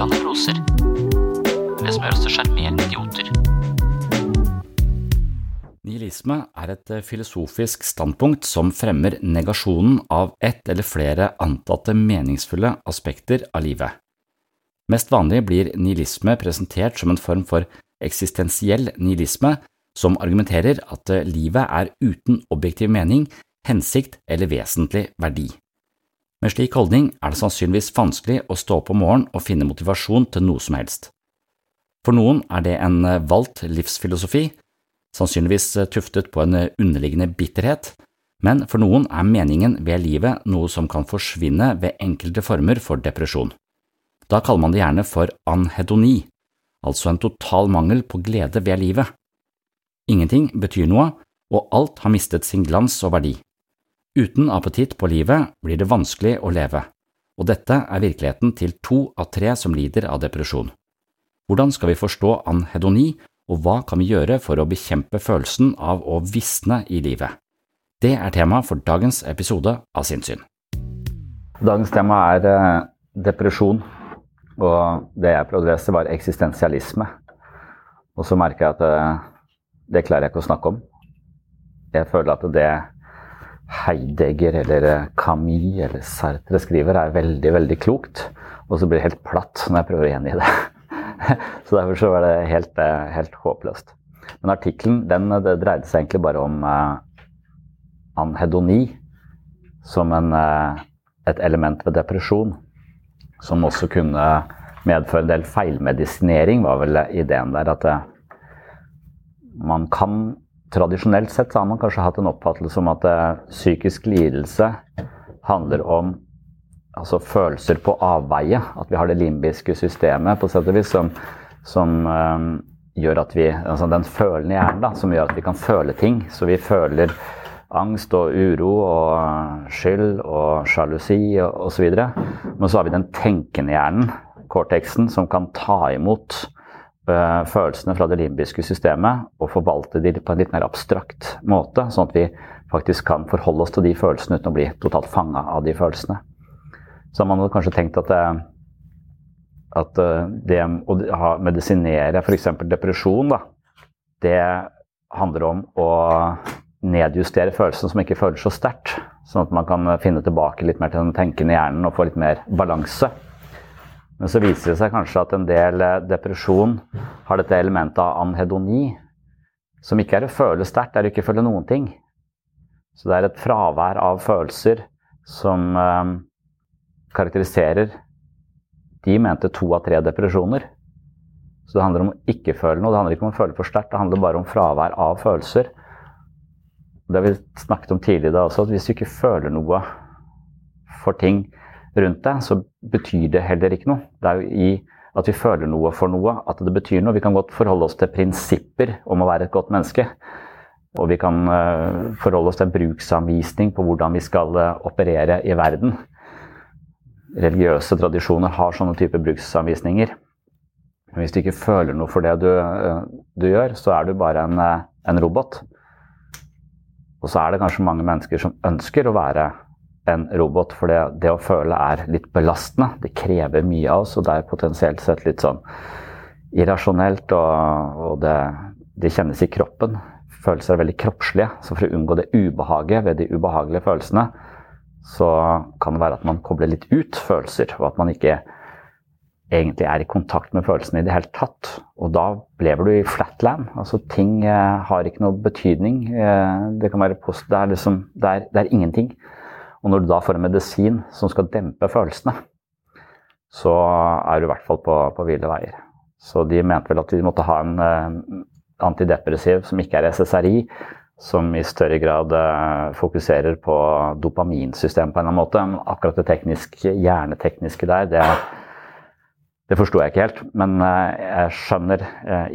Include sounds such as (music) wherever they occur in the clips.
Fulle av nevroser. Det som gjør oss til sjarmerende idioter. Nihilisme er et eh, filosofisk standpunkt som fremmer negasjonen av ett eller flere antatte meningsfulle aspekter av livet. Mest vanlig blir nihilisme presentert som en form for eksistensiell nihilisme som argumenterer at eh, livet er uten objektiv mening, hensikt eller vesentlig verdi. Med slik holdning er det sannsynligvis vanskelig å stå opp om morgenen og finne motivasjon til noe som helst. For noen er det en eh, valgt livsfilosofi, sannsynligvis tuftet på en underliggende bitterhet, men for noen er meningen ved livet noe som kan forsvinne ved enkelte former for depresjon. Da kaller man det gjerne for anhedoni, altså en total mangel på glede ved livet. Ingenting betyr noe, og alt har mistet sin glans og verdi. Uten appetitt på livet blir det vanskelig å leve, og dette er virkeligheten til to av tre som lider av depresjon. Hvordan skal vi forstå anhedoni, og hva kan vi gjøre for å bekjempe følelsen av å visne i livet? Det er tema for dagens episode av Sinnssyn. Dagens tema er eh, depresjon, og det jeg prøvde å lese var eksistensialisme. Og så merker jeg at eh, det klarer jeg ikke å snakke om. Jeg føler at det Heidegger eller eh, Camus eller Sartre skriver er veldig, veldig klokt, og så blir det helt platt når jeg prøver å gjengi det. (laughs) Så derfor så var det helt, helt håpløst. Men artikkelen den det dreide seg egentlig bare om uh, anhedoni som en, uh, et element ved depresjon. Som også kunne medføre en del feilmedisinering, var vel ideen der. At uh, man kan Tradisjonelt sett har man kanskje hatt en oppfattelse om at psykisk lidelse handler om altså følelser på avveie. At vi har det limbiske systemet på sett og vis som, som øh, gjør at vi altså Den følende hjernen da, som gjør at vi kan føle ting. Så vi føler angst og uro og skyld og sjalusi osv. Men så har vi den tenkende hjernen, cortexen, som kan ta imot følelsene fra det limbiske systemet og forvalte de på en litt mer abstrakt måte, sånn at vi faktisk kan forholde oss til de følelsene uten å bli totalt fanga av de følelsene. Så man kanskje tenkt at det, at det å medisinere f.eks. depresjon, da, det handler om å nedjustere følelsen som ikke føles så sterkt. Sånn at man kan finne tilbake litt mer til den tenkende hjernen og få litt mer balanse. Men så viser det seg kanskje at en del depresjon har dette elementet av anhedoni, som ikke er å føle sterkt, det er å ikke føle noen ting. Så det er et fravær av følelser som karakteriserer De mente to av tre depresjoner. Så det handler om å ikke føle noe. Det handler ikke om å føle for sterkt, det handler bare om fravær av følelser. Det har vi snakket om tidligere også, at hvis du ikke føler noe for ting rundt deg, så betyr det heller ikke noe. Det er jo i at vi føler noe for noe, at det betyr noe. Vi kan godt forholde oss til prinsipper om å være et godt menneske. Og vi kan forholde oss til en bruksanvisning på hvordan vi skal operere i verden. religiøse tradisjoner har sånne typer bruksanvisninger. Men hvis du ikke føler noe for det du, eh, du gjør, så er du bare en, eh, en robot. Og så er det kanskje mange mennesker som ønsker å være en robot, for det, det, å føle er litt belastende. Det krever mye av oss, og det er potensielt sett litt sånn irrasjonelt, og, og det, det, kjennes i kroppen. Følelser er veldig kroppslige, så for å unngå det ubehaget ved de ubehagelige følelsene, så kan det være at man kobler litt ut følelser, og at man ikke egentlig er i kontakt med følelsene i det hele tatt. Og da lever du i flatland. Altså ting eh, har ikke noe betydning. Eh, det kan være post, det er, liksom, det, er, det er ingenting. Og når du da får en medisin som skal dempe følelsene, så er du i hvert fall på, på ville veier. Så de mente vel at de måtte ha en eh, antidepressiv som ikke er SSRI, som i større grad eh, fokuserer på dopaminsystemet på en eller annen måte. Akkurat det tekniske, hjernetekniske der, det det forsto jeg ikke helt, men eh, jeg skjønner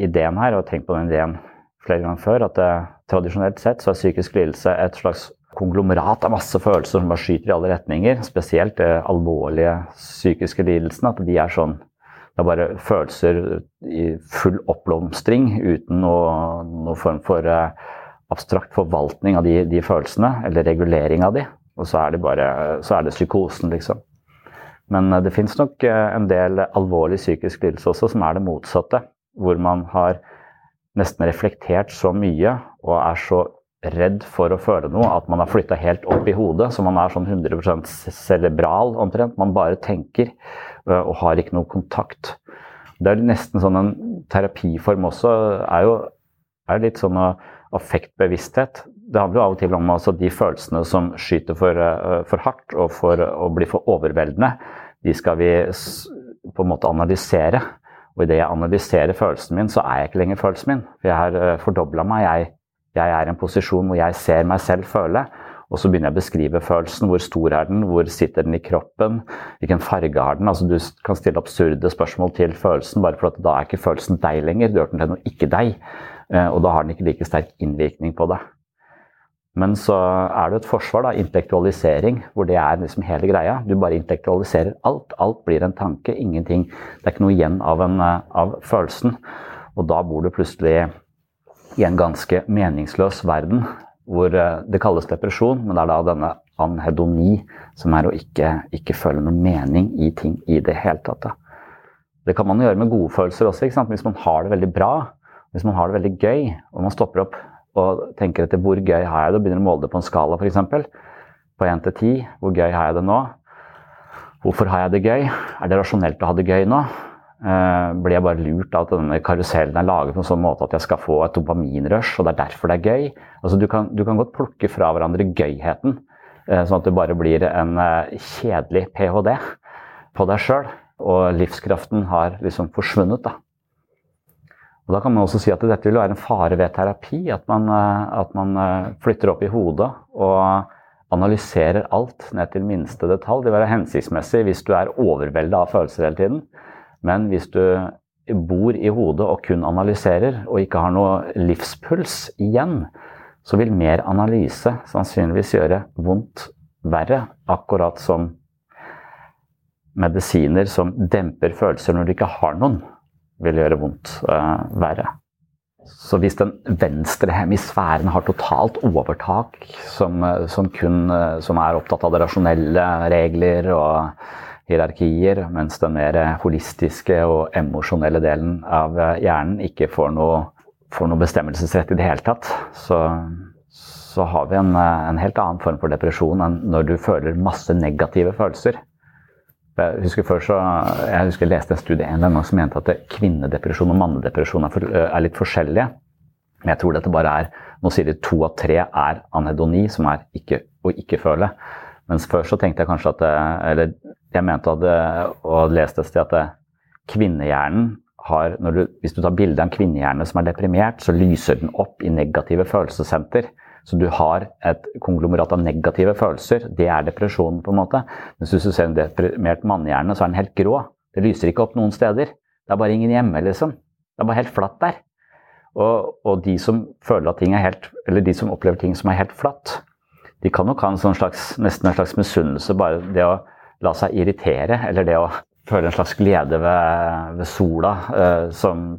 ideen her, og har tenkt på den ideen flere ganger før, at tradisjonelt sett så er psykisk lidelse et slags konglomerat av masse følelser som bare skyter i alle retninger. Spesielt det alvorlige psykiske lidelsene. At de er sånn Det er bare følelser i full oppblomstring uten noe, noe form for abstrakt forvaltning av de, de, følelsene, eller regulering av de. Og så er det bare så er det psykosen, liksom. Men eh, det fins nok eh, en del alvorlig psykisk lidelse også som er det motsatte. Hvor man har nesten reflektert så mye og er så redd for å føle noe at man har flytta helt opp i hodet. Så man er sånn 100% cerebral omtrent. Man bare tenker eh, og har ikke noe kontakt. Det er nesten sånn en terapiform også. er jo er litt sånn affektbevissthet det handler jo av og til om altså, de følelsene som skyter for, eh, for, hardt og for å bli for overveldende. De skal vi på en måte analysere. Og idet jeg analyserer følelsen min, så er jeg ikke lenger følelsen min. Jeg har uh, fordobla meg. Jeg, jeg, er i en posisjon hvor jeg ser meg selv føle. Og så begynner jeg å beskrive følelsen. Hvor stor er den? Hvor sitter den i kroppen? Hvilken farge har den? Altså, du kan stille absurde spørsmål til følelsen, bare for at da er ikke følelsen deg lenger. Du gjør den til noe ikke deg. Uh, og da har den ikke like sterk innvirkning på deg. Men så er det et forsvar, da, intellektualisering, hvor det er liksom hele greia. Du bare intellektualiserer alt. Alt blir en tanke, ingenting. Det er ikke noe igjen av, en, eh, av følelsen. Og da bor du plutselig i en ganske meningsløs verden hvor eh, det kalles depresjon, men det er da denne anhedoni, som er å ikke, ikke føle noe mening i ting i det hele tatt. Det kan man gjøre med gode følelser også. Hvis man har det veldig bra, hvis man har det veldig gøy, og man stopper opp og tenker etter hvor gøy har jeg det, og begynner å måle det på en skala f.eks. På 1 til 10. Hvor gøy har jeg det nå? Hvorfor har jeg det gøy? Er det rasjonelt å ha det gøy nå? Uh, blir jeg bare lurt av at denne karusellen er laget på en sånn måte at jeg skal få et dopaminrush, og det er derfor det er gøy? Altså, du, kan, du kan godt plukke fra hverandre gøyheten, uh, sånn at det bare blir en uh, kjedelig ph.d. på deg sjøl. Og livskraften har liksom forsvunnet. da. Og Da kan man også si at dette vil være en fare ved terapi. At man, eh, at man eh, flytter opp i hodet og analyserer alt ned til minste detalj. Det vil være hensiktsmessig hvis du er overveldet av følelser hele tiden. Men hvis du bor i hodet og kun analyserer, og ikke har noe livspuls igjen, så vil mer analyse sannsynligvis gjøre vondt verre. Akkurat som medisiner som demper følelser når du ikke har noen vil gjøre vondt uh, verre. Så hvis den venstre hemisfæren har totalt overtak, som, eh, som, kun eh, som er opptatt av det rasjonelle regler og hierarkier, mens den mer holistiske og emosjonelle delen av hjernen ikke får noe, får noe bestemmelsesrett i det hele tatt, så, så har vi en, en helt annen form for depresjon enn når du føler masse negative følelser. Jeg husker før så, jeg husker jeg leste en studie en gang som mente at kvinnedepresjon og mannedepresjon for, er, litt forskjellige. Men jeg tror dette bare er Nå sier de to av tre er anhedoni, som er ikke, å ikke føle. Mens før så tenkte jeg kanskje at Eller jeg mente at, og leste et sted at kvinnehjernen har du, Hvis du tar bilde av en kvinnehjerne som er deprimert, så lyser den opp i negative følelsessenter. Så du har et konglomerat av negative følelser. Det er depresjonen, på en måte. Mens hvis du ser en deprimert mannehjerne, så er den helt grå. Det lyser ikke opp noen steder. Det er bare ingen hjemme, liksom. Det er bare helt flatt der. Og, og de som føler at ting er helt Eller de som opplever ting som er helt flatt, de kan nok ha en sånn slags, nesten en slags misunnelse. Bare det å la seg irritere, eller det å føle en slags glede ved, ved sola eh, som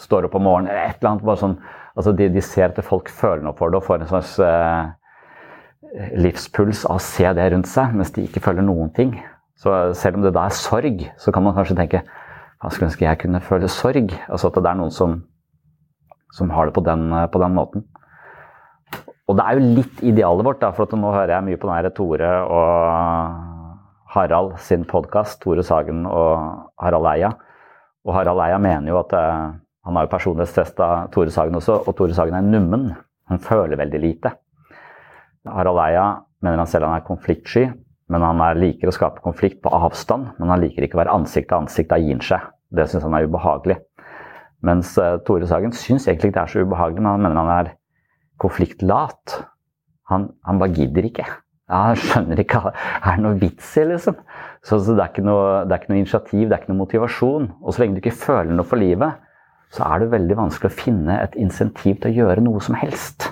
står opp om morgenen, eller et eller annet. bare sånn, altså de, de ser at folk føler noe for det og får en slags eh, livspuls av å se det rundt seg, mens de ikke føler noen ting. Så selv om det da er sorg, så kan man kanskje tenke hva skulle ønske jeg kunne føle sorg? Altså at det er noen som, som har det på den, på den, måten. Og det er jo litt idealet vårt, da, for nå hører jeg mye på den Tore og Harald sin podkast, Tore Sagen og Harald Eia. Og Harald Eia mener jo at uh, han har jo personlighetstesta Tore Sagen også, og Tore Sagen er nummen. Han føler veldig lite. Harald Eia mener han selv han er konfliktsky, men han er, liker å skape konflikt på avstand. Men han liker ikke å være ansikt til ansikt, han seg. Det syns han er ubehagelig. Mens uh, Tore Sagen syns egentlig ikke det er så ubehagelig, men han mener han er konfliktlat. Han, han bare gidder ikke. Ja, han skjønner ikke Det er noe vits i, liksom. Så, så det, er noe, det, er ikke noe, initiativ, det er ikke noe motivasjon. Og så lenge du ikke føler noe for livet, så er det veldig vanskelig å finne et insentiv til å gjøre noe som helst.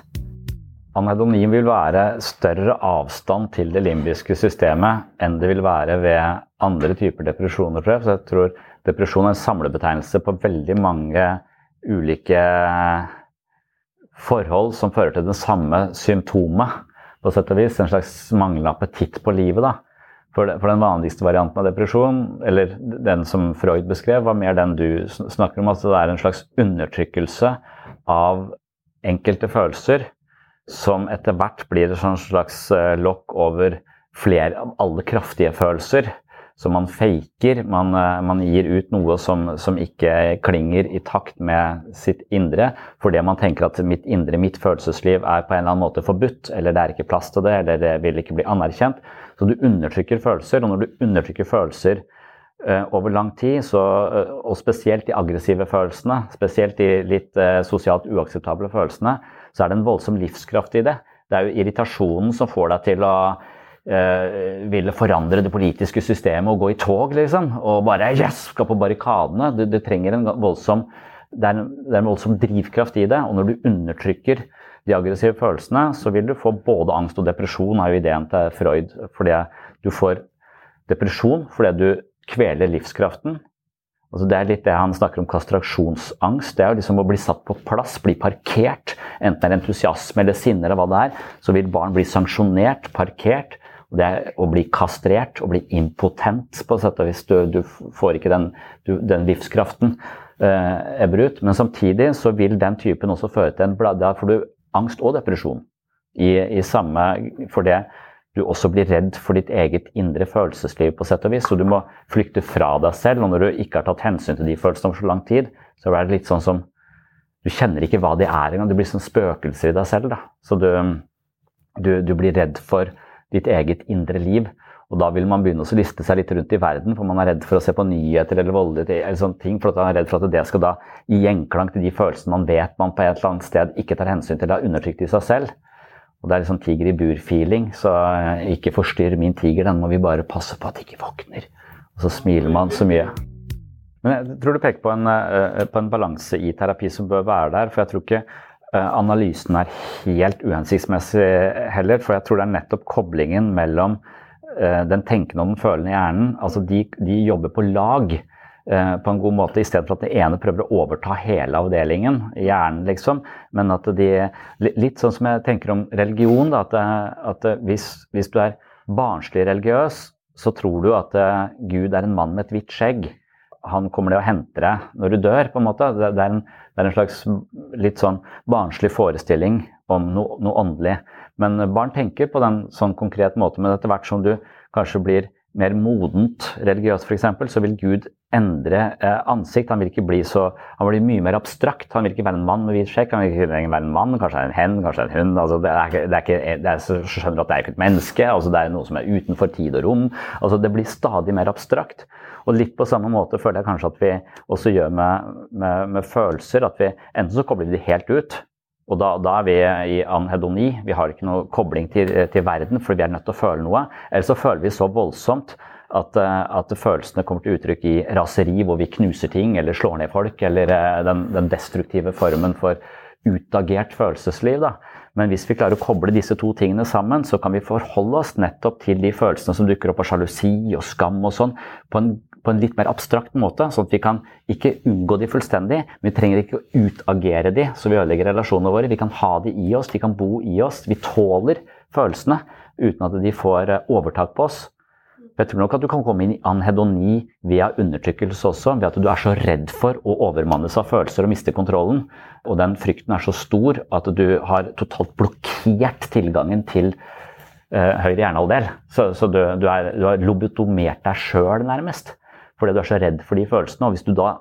Anhedoni vil være større avstand til det limbiske systemet enn det vil være ved andre typer depresjoner, tror jeg. Så jeg tror depresjon er en samlebetegnelse på veldig mange ulike forhold som fører til det samme symptomet, på sett og vis. En slags manglende appetitt på livet, da. For, for, den vanligste varianten av depresjon, eller den som Freud beskrev, var mer den du snakker om. Altså det er en slags undertrykkelse av enkelte følelser som etter hvert blir et slags eh, lokk over flere av alle kraftige følelser. Så man faker, man, eh, man gir ut noe som, som, ikke klinger i takt med sitt indre, fordi man tenker at mitt indre, mitt følelsesliv er på en eller annen måte forbudt, eller det er ikke plass til det, eller det vil ikke bli anerkjent. Så du undertrykker følelser, og når du undertrykker følelser uh, over lang tid, så, uh, og spesielt de aggressive følelsene, spesielt de litt sosialt uakseptable følelsene, så er det en voldsom livskraft i det. Det er jo irritasjonen som får deg til å eh, ville forandre det politiske systemet og gå i tog, liksom. Og bare yes, skal på barrikadene. Du, du trenger en voldsom det er, en, det er, en, voldsom drivkraft i det. Og når du undertrykker de aggressive følelsene, så vil du få både angst og depresjon, er jo ideen til Freud. Fordi du får depresjon fordi du kveler livskraften. Altså det er litt det han snakker om kastraksjonsangst. Det er jo liksom å bli satt på plass, bli parkert. Enten det er entusiasme eller sinne eller hva det er, så vil barn bli sanksjonert, parkert. Det er å bli kastrert å bli impotent, på sett og vis. Du, du får ikke den, du, den livskraften eh, ebber ut. Men samtidig så vil den typen også føre til en blad... Da får du angst og depresjon i, i samme For det du også blir redd for ditt eget indre følelsesliv på sett og vis. Så du må flykte fra deg selv. Og når du ikke har tatt hensyn til de følelsene over så lang tid, så er det litt sånn som Du kjenner ikke hva de er engang. Du blir som spøkelser i deg selv. Da. Så du, du, du, blir redd for ditt eget indre liv. Og da vil man begynne å liste seg litt rundt i verden, for man er redd for å se på nyheter eller voldelige eller sånne ting. For man er redd for at det skal da gi gjenklang til de følelsene man vet man på et eller annet sted ikke tar hensyn til, har undertrykt i seg selv. Og det er litt sånn tiger i bur-feeling, så eh, ikke forstyrr min tiger, den må vi bare passe på at ikke våkner. Og så smiler man så mye. Men jeg tror du peker på en, eh, på en balanse i terapi som bør være der. For jeg tror ikke eh, analysen er helt uhensiktsmessig heller. For jeg tror det er nettopp koblingen mellom den tenkende og den følende hjernen. Altså de, de jobber på lag. Eh, på en god måte, i stedet for at det ene prøver å overta hele avdelingen, hjernen, liksom. Men at de Litt sånn som jeg tenker om religion, da, at, at hvis, hvis, du er barnslig religiøs, så tror du at Gud er en mann med et hvitt skjegg. Han kommer til å hente deg når du dør, på en måte. Det, det, er, en, det er, en, slags litt sånn barnslig forestilling om no, noe åndelig. Men barn tenker på den sånn konkret måte, men etter hvert som du kanskje blir mer modent religiøst f.eks., så vil Gud endre eh, ansikt. Han vil ikke bli så, han blir mye mer abstrakt. Han vil ikke være en mann med hvit skjegg. Han vil ikke være en mann, kanskje en hen, kanskje en hund. Altså, det er, det er ikke, det er, skjønner at det er ikke et menneske. Altså, det er noe som er utenfor tid og rom. Altså, det blir stadig mer abstrakt. Og litt på samme måte føler jeg kanskje at vi også gjør med, med, med følelser. At vi enten så kobler vi de helt ut, og da, da, er vi i anhedoni. Vi har ikke noe kobling til, til, verden, for vi er nødt til å føle noe. Eller så føler vi så voldsomt at, eh, at, følelsene kommer til uttrykk i raseri, hvor vi knuser ting eller slår ned folk, eller eh, den, den destruktive formen for utagert følelsesliv. Da. Men hvis vi klarer å koble disse to tingene sammen, så kan vi forholde oss nettopp til de følelsene som dukker opp av sjalusi og skam og sånn, på en, på en litt mer abstrakt måte. Sånn at vi kan ikke unngå de fullstendig, men vi trenger ikke å utagere de så vi ødelegger relasjonene våre. Vi kan ha de i oss, de kan bo i oss. Vi tåler følelsene uten at de får eh, overtak på oss. Jeg tror nok at du kan komme inn i anhedoni via undertrykkelse også, ved at du er så redd for å overmannes av følelser og miste kontrollen. Og den frykten er så stor at du har totalt blokkert tilgangen til uh, høyre hjernehalvdel. Så, så du, du, er, du, har lobotomert deg sjøl, nærmest. Fordi du er så redd for de følelsene. Og hvis du da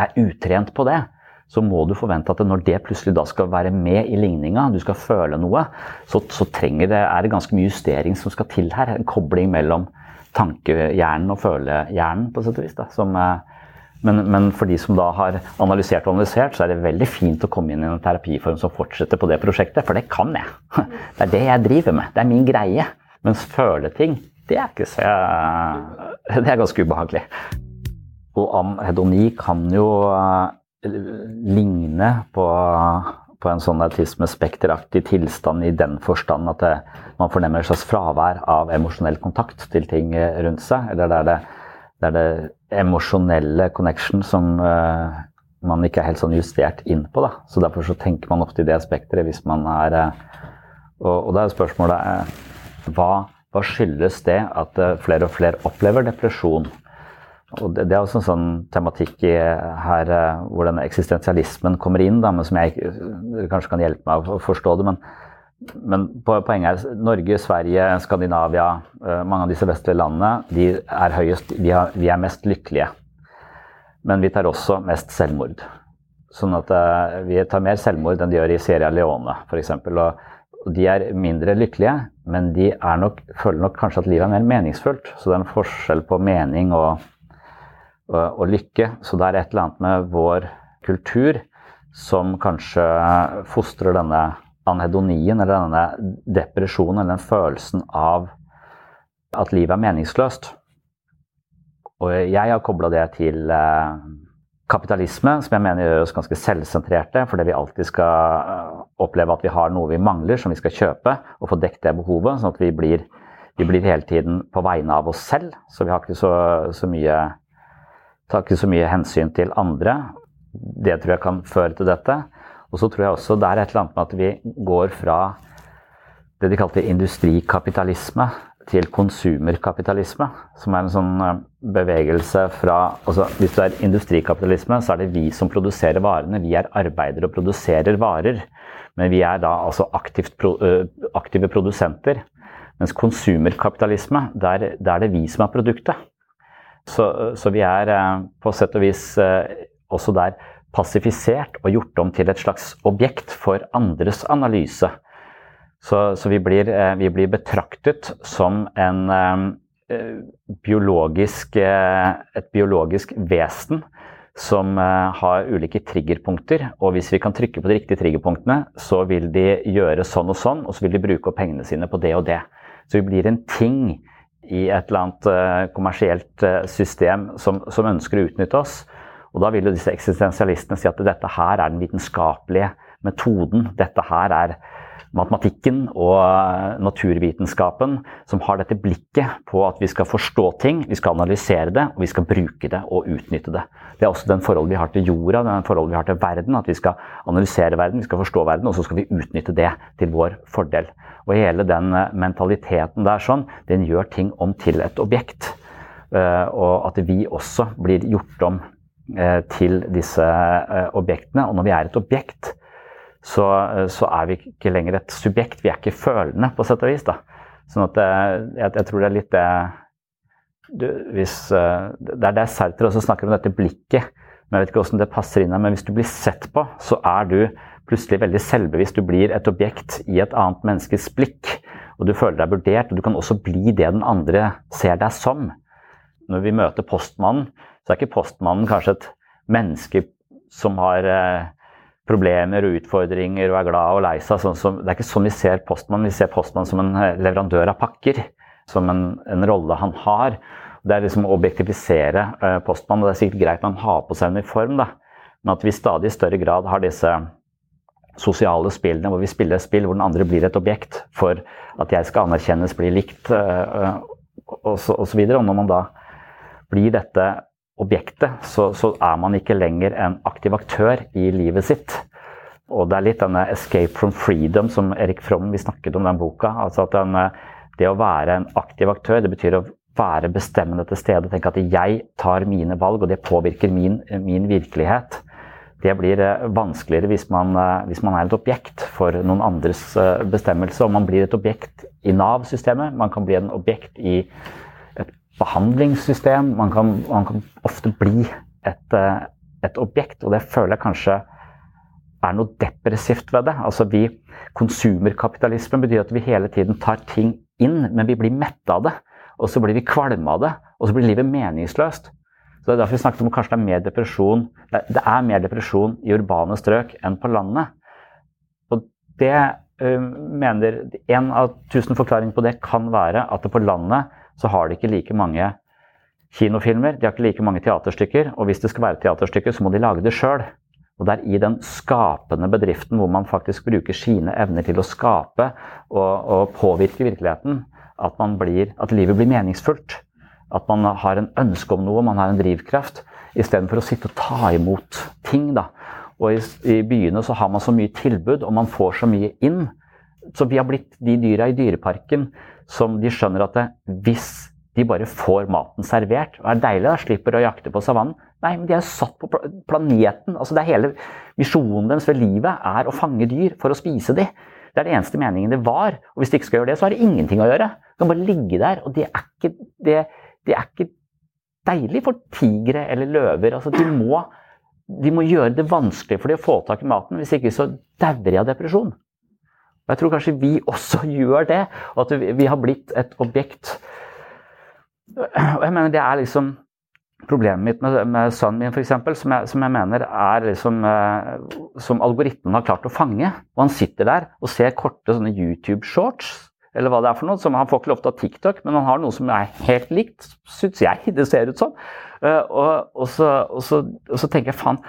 er utrent på det, så må du forvente at når det plutselig da skal være med i ligninga, du skal føle noe, så, så det, er det ganske mye justering som skal til her. En kobling mellom tankehjernen og følehjernen, på sett og vis. Som, eh, men, men, for de som da har analysert og analysert, så er det veldig fint å komme inn i en terapiform som fortsetter på det prosjektet, for det kan jeg. (laughs) Det er det jeg driver med. Det er min greie. Mens føleting, det er ikke så (laughs) Det er ganske ubehagelig. Og anhedoni kan jo eh, ligne på på en sånn autismespekteraktig tilstand i den forstand at det, man fornemmer et slags fravær av emosjonell kontakt til ting rundt seg. Eller det er det, det, er det emosjonelle connection som uh, man ikke er helt sånn justert inn på. Da. Så derfor så tenker man ofte i det spekteret hvis man er uh, og, og, da er spørsmålet uh, hva, hva skyldes det at flere og flere opplever depresjon? Og det, det, er også en sånn tematikk her eh, hvor denne eksistensialismen kommer inn, da, men som jeg kanskje kan hjelpe meg å forstå det. Men, men poenget er Norge, Sverige, Skandinavia, eh, mange av disse vestlige landene, de er høyest, vi, har, vi er mest lykkelige. Men vi tar også mest selvmord. Sånn at vi tar mer selvmord enn de gjør i Sierra Leone f.eks. Og de er mindre lykkelige, men de nok, føler nok kanskje at livet er mer meningsfullt. Så det er en forskjell på mening og og, og lykke. Så det er et eller annet med vår kultur som kanskje fostrer denne anhedonien, eller denne depresjonen, eller den følelsen av at livet er meningsløst. Og jeg har kobla det til eh, kapitalisme, som jeg mener gjør oss ganske selvsentrerte, fordi vi alltid skal oppleve at vi har noe vi mangler, som vi skal kjøpe, og få dekket det behovet. Sånn at vi blir, vi blir hele tiden på vegne av oss selv. Så vi har ikke så, så mye Tar ikke så mye hensyn til andre. Det tror jeg kan føre til dette. Og så tror jeg også det er et eller annet med at vi går fra det de kalte industrikapitalisme til konsumerkapitalisme. Som er en sånn eh, bevegelse fra altså Hvis du er industrikapitalisme, så er det vi som produserer varene. Vi er arbeidere og produserer varer. Men vi er da altså aktivt, aktive produsenter. Mens konsumerkapitalisme, der, der er det vi som er produktet. Så, så, vi er eh, på sett og vis eh, også der passifisert og gjort om til et slags objekt for andres analyse. Så, så vi, blir, eh, vi, blir, betraktet som en biologisk, et biologisk vesen som har ulike triggerpunkter. Og hvis vi kan trykke på de riktige triggerpunktene, så vil de gjøre sånn og sånn, og så vil de bruke opp pengene sine på det og det. Så vi blir en ting i et eller annet uh, kommersielt uh, system som, som, ønsker å utnytte oss. Og da vil jo disse eksistensialistene si at dette her er den vitenskapelige metoden. Dette her er matematikken og uh, naturvitenskapen som har dette blikket på at vi skal forstå ting, vi skal analysere det, og vi skal bruke det og utnytte det. Det er også den forholdet vi har til jorda, den forholdet vi har til verden. At vi skal analysere verden, vi skal forstå verden, og så skal vi utnytte det til vår fordel. Og hele den eh, mentaliteten der sånn, den gjør ting om til et objekt. Eh, og at vi også blir gjort om eh, til disse objektene. Og når vi er et objekt, så, så er vi ikke lenger et subjekt. Vi er ikke følende, på sett og vis. da. Sånn at jeg, jeg tror det er litt det du, hvis, Det er det Sertre også snakker om, dette blikket. Men jeg vet ikke hvordan det passer inn her, men hvis du blir sett på, så er du plutselig veldig selvbevisst. Du blir et objekt i et annet menneskes blikk. Og du føler deg vurdert, og du kan også bli det den andre ser deg som. Når vi møter postmannen, så er ikke postmannen kanskje et menneske som har eh, problemer og utfordringer og er glad og lei seg. Sånn det er ikke sånn vi ser postmannen. Vi ser postmannen som en eh, leverandør av pakker. Som en, en rolle han har. Det er liksom å objektifisere postmann, postmannen. og Det er sikkert greit man har på seg uniform, da. men at vi i stadig større grad har disse sosiale spillene hvor vi spiller spill hvor den andre blir et objekt for at jeg skal anerkjennes, bli likt osv. og så, og så videre. Og når man da blir dette objektet, så, så, er man ikke lenger en aktiv aktør i livet sitt. Og det er litt denne 'escape from freedom' som Erik Fromm vi snakket om den boka. altså at den, Det å være en aktiv aktør, det betyr å være bestemmende til stede. Tenke at jeg tar mine valg, og det påvirker min, min virkelighet. Det blir eh, vanskeligere hvis man, eh, hvis man, er et objekt for noen andres eh, bestemmelse. Og man blir et objekt i Nav-systemet, man kan bli en objekt i behandlingssystem. Man kan, man kan ofte bli et, et, objekt, og det føler jeg kanskje er noe depressivt ved det. Altså vi, Konsumerkapitalismen betyr at vi hele tiden tar ting inn, men vi blir mette av det og så blir vi kvalme av det, og så blir livet meningsløst. Så Det er derfor vi snakket om at kanskje det er mer depresjon det er mer depresjon i urbane strøk enn på landet. Og det uh, mener En av tusen forklaringer på det kan være at det på landet så har de ikke like mange kinofilmer, de har ikke like mange teaterstykker. Og hvis det skal være teaterstykker, så må de lage det sjøl. Og det er i den skapende bedriften hvor man faktisk bruker sine evner til å skape og, og påvirke virkeligheten, at, blir, at, livet blir meningsfullt. At man har en ønske om noe, man har en drivkraft. Istedenfor å sitte og ta imot ting. Da. Og i, i, byene så har man så mye tilbud, og man får så mye inn. Så vi har blitt de dyra i dyreparken som de skjønner at det, hvis de bare får maten servert og er deilig, da, slipper å jakte på savannen Nei, men de er satt på planeten. altså det er Hele misjonen deres ved livet er å fange dyr for å spise dem. Det er det eneste meningen det var. Og hvis de ikke skal gjøre det, så har det ingenting å gjøre. De kan bare ligge der. Og det er ikke, det, det er ikke deilig for tigre eller løver. Altså, de, må, de må gjøre det vanskelig for dem å få tak i maten. Hvis ikke så dauer de av depresjon. Og Jeg tror kanskje vi også (laughs) gjør det. Og at vi har blitt et objekt. Og jeg mener det er liksom Problemet mitt med, med sønnen min, f.eks., som, som jeg mener er liksom eh, Som algoritmen har klart å fange. Og han sitter der og ser korte sånne YouTube-shorts, eller hva det er for noe. som Han får ikke lov til å ha TikTok, men han har noe som er helt likt, syns jeg det ser ut som. Eh, og, og, så, og, så, og, så, tenker jeg faen,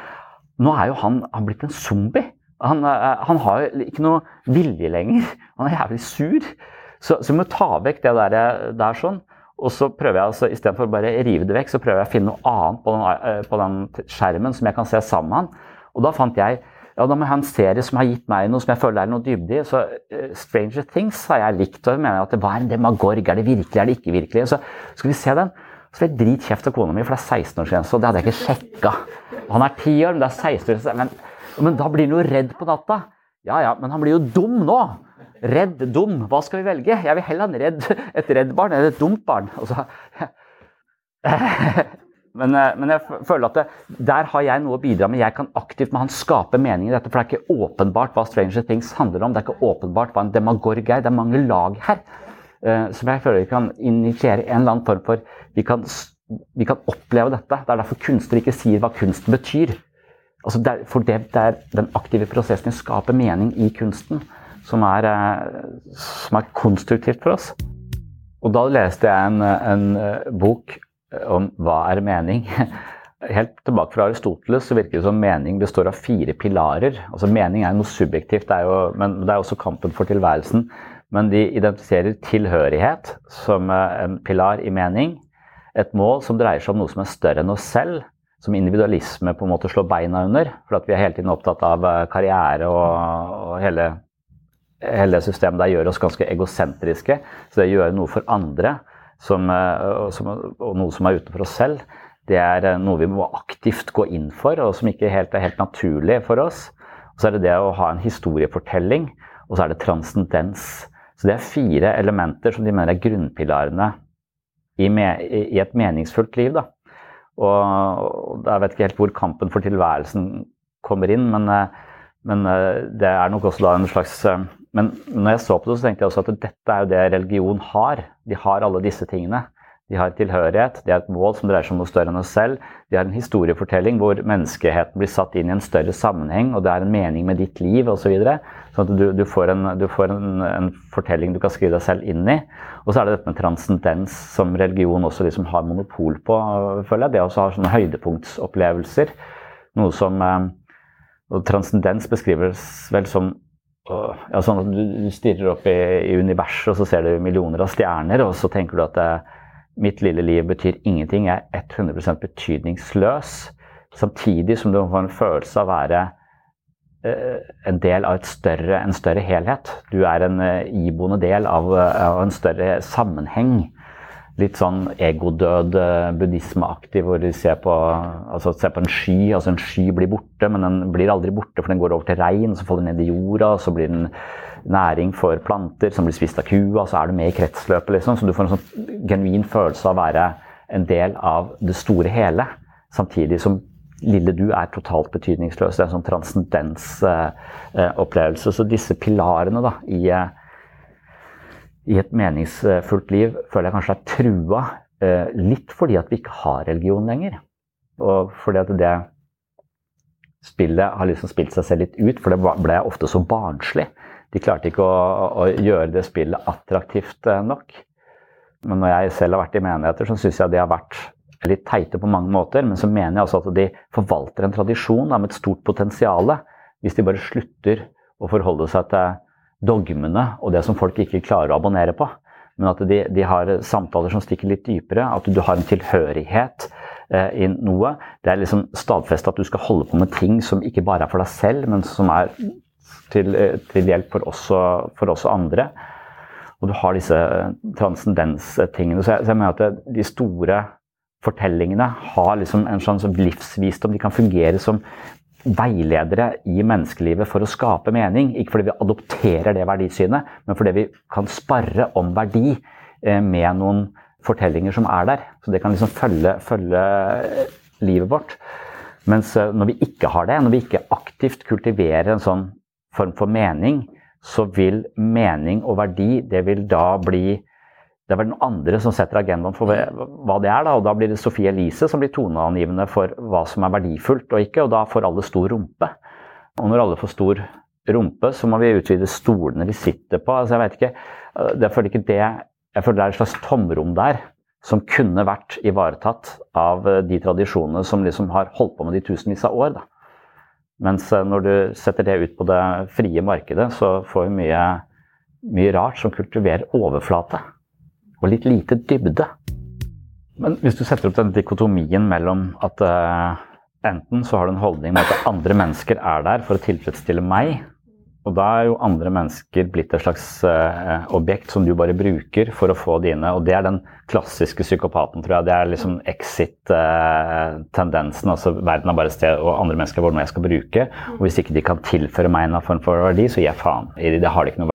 nå er jo han, han blitt en zombie. Han, eh, han har ikke noe vilje lenger. (laughs) Han er jævlig sur. Så, så vi må ta vekk det der, der sånn. Og så prøver jeg altså, Istedenfor bare å rive det vekk, så prøver jeg å finne noe annet på den, eh, på den, skjermen som jeg kan se sammen med han. Og da fant jeg ja, da må jeg ha en serie som har gitt meg noe som jeg føler er noe dybde i. Så uh, Stranger Things har jeg likt. og mener at det var en demagorg. Er det virkelig, er det ikke virkelig? Så skal vi se den. Så ble jeg dritkjeft av kona mi, for det er 16-årsgrense, og det hadde jeg ikke sjekka. Han er 10 år, men det er 16 år, men, men da blir han jo redd på natta. Ja ja, men han blir jo dum nå. Redd, dum. Hva skal vi velge? Jeg vil heller ha redd, et redd barn enn et dumt barn. Altså, (laughs) men, eh, men, jeg føler at det, der har jeg noe å bidra med. Jeg kan aktivt med han skape mening i dette. For det er ikke åpenbart hva Stranger Things handler om. Det er ikke åpenbart hva en demagorg er. Det er mange lag her. Uh, som jeg føler vi kan initiere en eller annen form for vi kan, vi kan oppleve dette. Det er derfor kunstnere ikke sier hva kunsten betyr. Altså det for det, det er den aktive prosessen å skape mening i kunsten som er, eh, som er, konstruktivt for oss. Og da leste jeg en, en eh, bok om hva er mening. (laughs) Helt tilbake fra Aristoteles så virker det som mening består av fire pilarer. Altså Mening er noe subjektivt, det er jo, men det er også kampen for tilværelsen. Men de identifiserer tilhørighet som eh, en pilar i mening. Et mål som dreier seg om noe som er større enn oss selv. Som individualisme på en måte slår beina under. For at vi er hele tiden opptatt av karriere og, og hele hele systemet der gjør oss ganske egosentriske. Så det å gjøre noe for andre som, eh, som, og noe som er utenfor oss selv, det er eh, noe vi må aktivt gå inn for, og som ikke helt, er helt naturlig for oss. Og så er det det å ha en historiefortelling, og så er det transcendens. Så det er fire elementer som de mener er grunnpilarene i, me, i et meningsfullt liv. Da. Og, jeg vet ikke helt hvor kampen for tilværelsen kommer inn, men, eh, men det er nok også da en slags men når jeg så på det, så tenkte jeg også at dette er jo det religion har. De har alle disse tingene. De har tilhørighet, de har et mål som dreier seg om noe større enn oss selv. De har en historiefortelling hvor menneskeheten blir satt inn i en større sammenheng, og det er en mening med ditt liv osv. Så videre. sånn at du, du, får, en, du får en, en, fortelling du kan skrive deg selv inn i. Og så er det dette med transcendens, som religion også liksom har monopol på, føler jeg. Det også har sånne høydepunktsopplevelser. Noe som, eh, Og transcendens beskrives vel som ja, sånn at du, du stirrer opp i, i, universet, og så ser du millioner av stjerner, og så tenker du at det, mitt lille liv betyr ingenting. Jeg er 100% betydningsløs. Samtidig som du får en følelse av å være uh, en del av større, en større helhet. Du er en uh, iboende del av, av en større sammenheng litt sånn egodød eh, buddhismeaktig, hvor de ser på, altså ser på en sky. altså En sky blir borte, men den blir aldri borte, for den går over til regn, så faller den ned i jorda, og så blir den næring for planter som blir spist av kua, så er du med i kretsløpet, liksom. Så du får en sånn genuin følelse av å være en del av det store hele, samtidig som lille du er totalt betydningsløs. Det er en sånn transcendensopplevelse. Så disse pilarene da, i i et meningsfullt liv føler jeg kanskje er trua. Eh, litt fordi at vi ikke har religion lenger. Og fordi at det spillet har liksom spilt seg selv litt ut, for det ble ofte så barnslig. De klarte ikke å, å gjøre det spillet attraktivt eh, nok. Men når jeg selv har vært i menigheter, så syns jeg de har vært litt teite på mange måter. Men så mener jeg også at de forvalter en tradisjon med et stort potensial. Hvis de bare slutter å forholde seg til dogmene og det som folk ikke klarer å abonnere på. Men at de, de har samtaler som stikker litt dypere. At du har en tilhørighet eh, i noe. Det er liksom stadfestet at du skal holde på med ting som ikke bare er for deg selv, men som er til, eh, til hjelp for oss, og, for oss, og, andre. Og du har disse eh, transcendenstingene. Så så jeg mener at de store fortellingene har liksom en sånn livsvisdom. De kan fungere som veiledere i menneskelivet for å skape mening. Ikke fordi vi adopterer det verdisynet, men fordi vi kan sparre om verdi eh, med noen fortellinger som er der. Så det kan liksom følge, følge eh, livet vårt. Mens eh, når vi ikke har det, når vi ikke aktivt kultiverer en sånn form for mening, så vil mening og verdi det vil da bli det er vel noen andre som setter agendaen for hva det er. Da, og da blir det Sophie Elise som blir toneangivende for hva som er verdifullt og ikke. Og da får alle stor rumpe. Og når alle får stor rumpe, så må vi utvide stolene vi sitter på. Altså, jeg vet ikke, jeg føler ikke det Jeg føler det er et slags tomrom der som kunne vært ivaretatt av de tradisjonene som liksom har holdt på med de tusenvis av år. Da. Mens eh, når du setter det ut på det frie markedet, så får vi mye, mye rart som kultiverer overflate og litt lite dybde. Men hvis du setter opp den dikotomien mellom at uh, enten så har du en holdning med at andre mennesker er der for å tilfredsstille meg, og da er jo andre mennesker blitt et slags eh, objekt som du bare bruker for å få dine. Og det er den klassiske psykopaten, tror jeg. Det er liksom exit-tendensen. Eh, altså verden er bare et sted, og andre mennesker er hvor noe jeg skal bruke. Og hvis ikke de kan tilføre meg en form for verdi, så gir jeg faen. Det har de ikke noe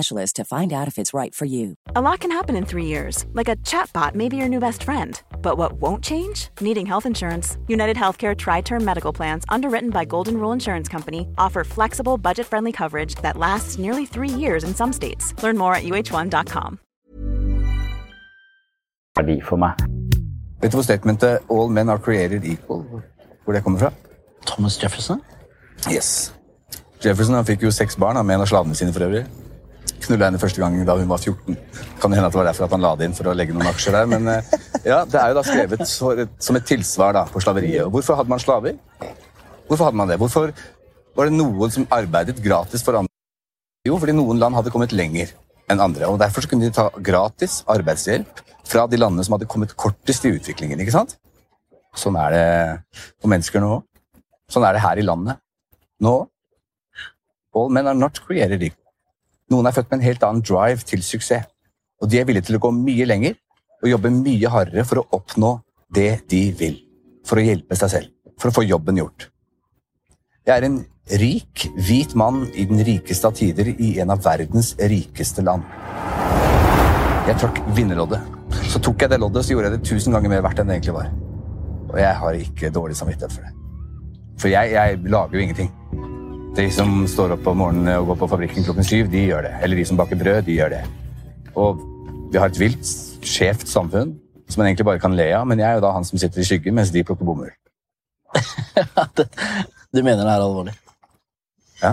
specialist to find out if it's right for you. A lot can happen in three years, like a chatbot may be your new best friend. But what won't change? Needing health insurance. United Healthcare Tri Term Medical Plans, underwritten by Golden Rule Insurance Company, offer flexible, budget friendly coverage that lasts nearly three years in some states. Learn more at uh1.com. For meg. Vet du hvor statementet 'all men are created equal' hvor det kommer fra? Thomas Jefferson? Yes. Jefferson han fikk jo seks barn med en av slavene sine for øvrig knulla henne første gang da hun var 14. Kan hende at det var derfor at han la det inn for å legge noen aksjer der. Men eh, ja, det er jo da skrevet som et tilsvar da, på slaveriet. Og hvorfor hadde man slaver? Hvorfor hadde man det? Hvorfor var det noen som arbeidet gratis for andre? Jo, fordi noen land hadde kommet lenger enn andre. og Derfor kunne de ta gratis arbeidshjelp fra de landene som hadde kommet kortest i utviklingen. ikke sant? Sånn er det for mennesker nå òg. Sånn er det her i landet. nå All men are not created equal. Noen er født med en helt annen drive til suksess. Og de er villige til å gå mye lenger og jobbe mye hardere for å oppnå det de vil. For å hjelpe seg selv. For å få jobben gjort. Jeg er en rik, hvit mann i den rikeste av tider i en av verdens rikeste land. Jeg trakk vinnerloddet. Så tok jeg det loddet, så gjorde jeg det tusen ganger mer verdt enn det egentlig var. Og jeg har ikke dårlig samvittighet for det. For jeg, jeg lager jo ingenting. De som står opp om morgenen og går på fabrikken klokken syv, de gjør det. Eller de som baker brød, de gjør det. Og vi har et vilt, skjevt samfunn som man egentlig bare kan le av, men jeg er jo da han som sitter i skyggen mens de plukker bomull. (laughs) du mener det er alvorlig? Ja.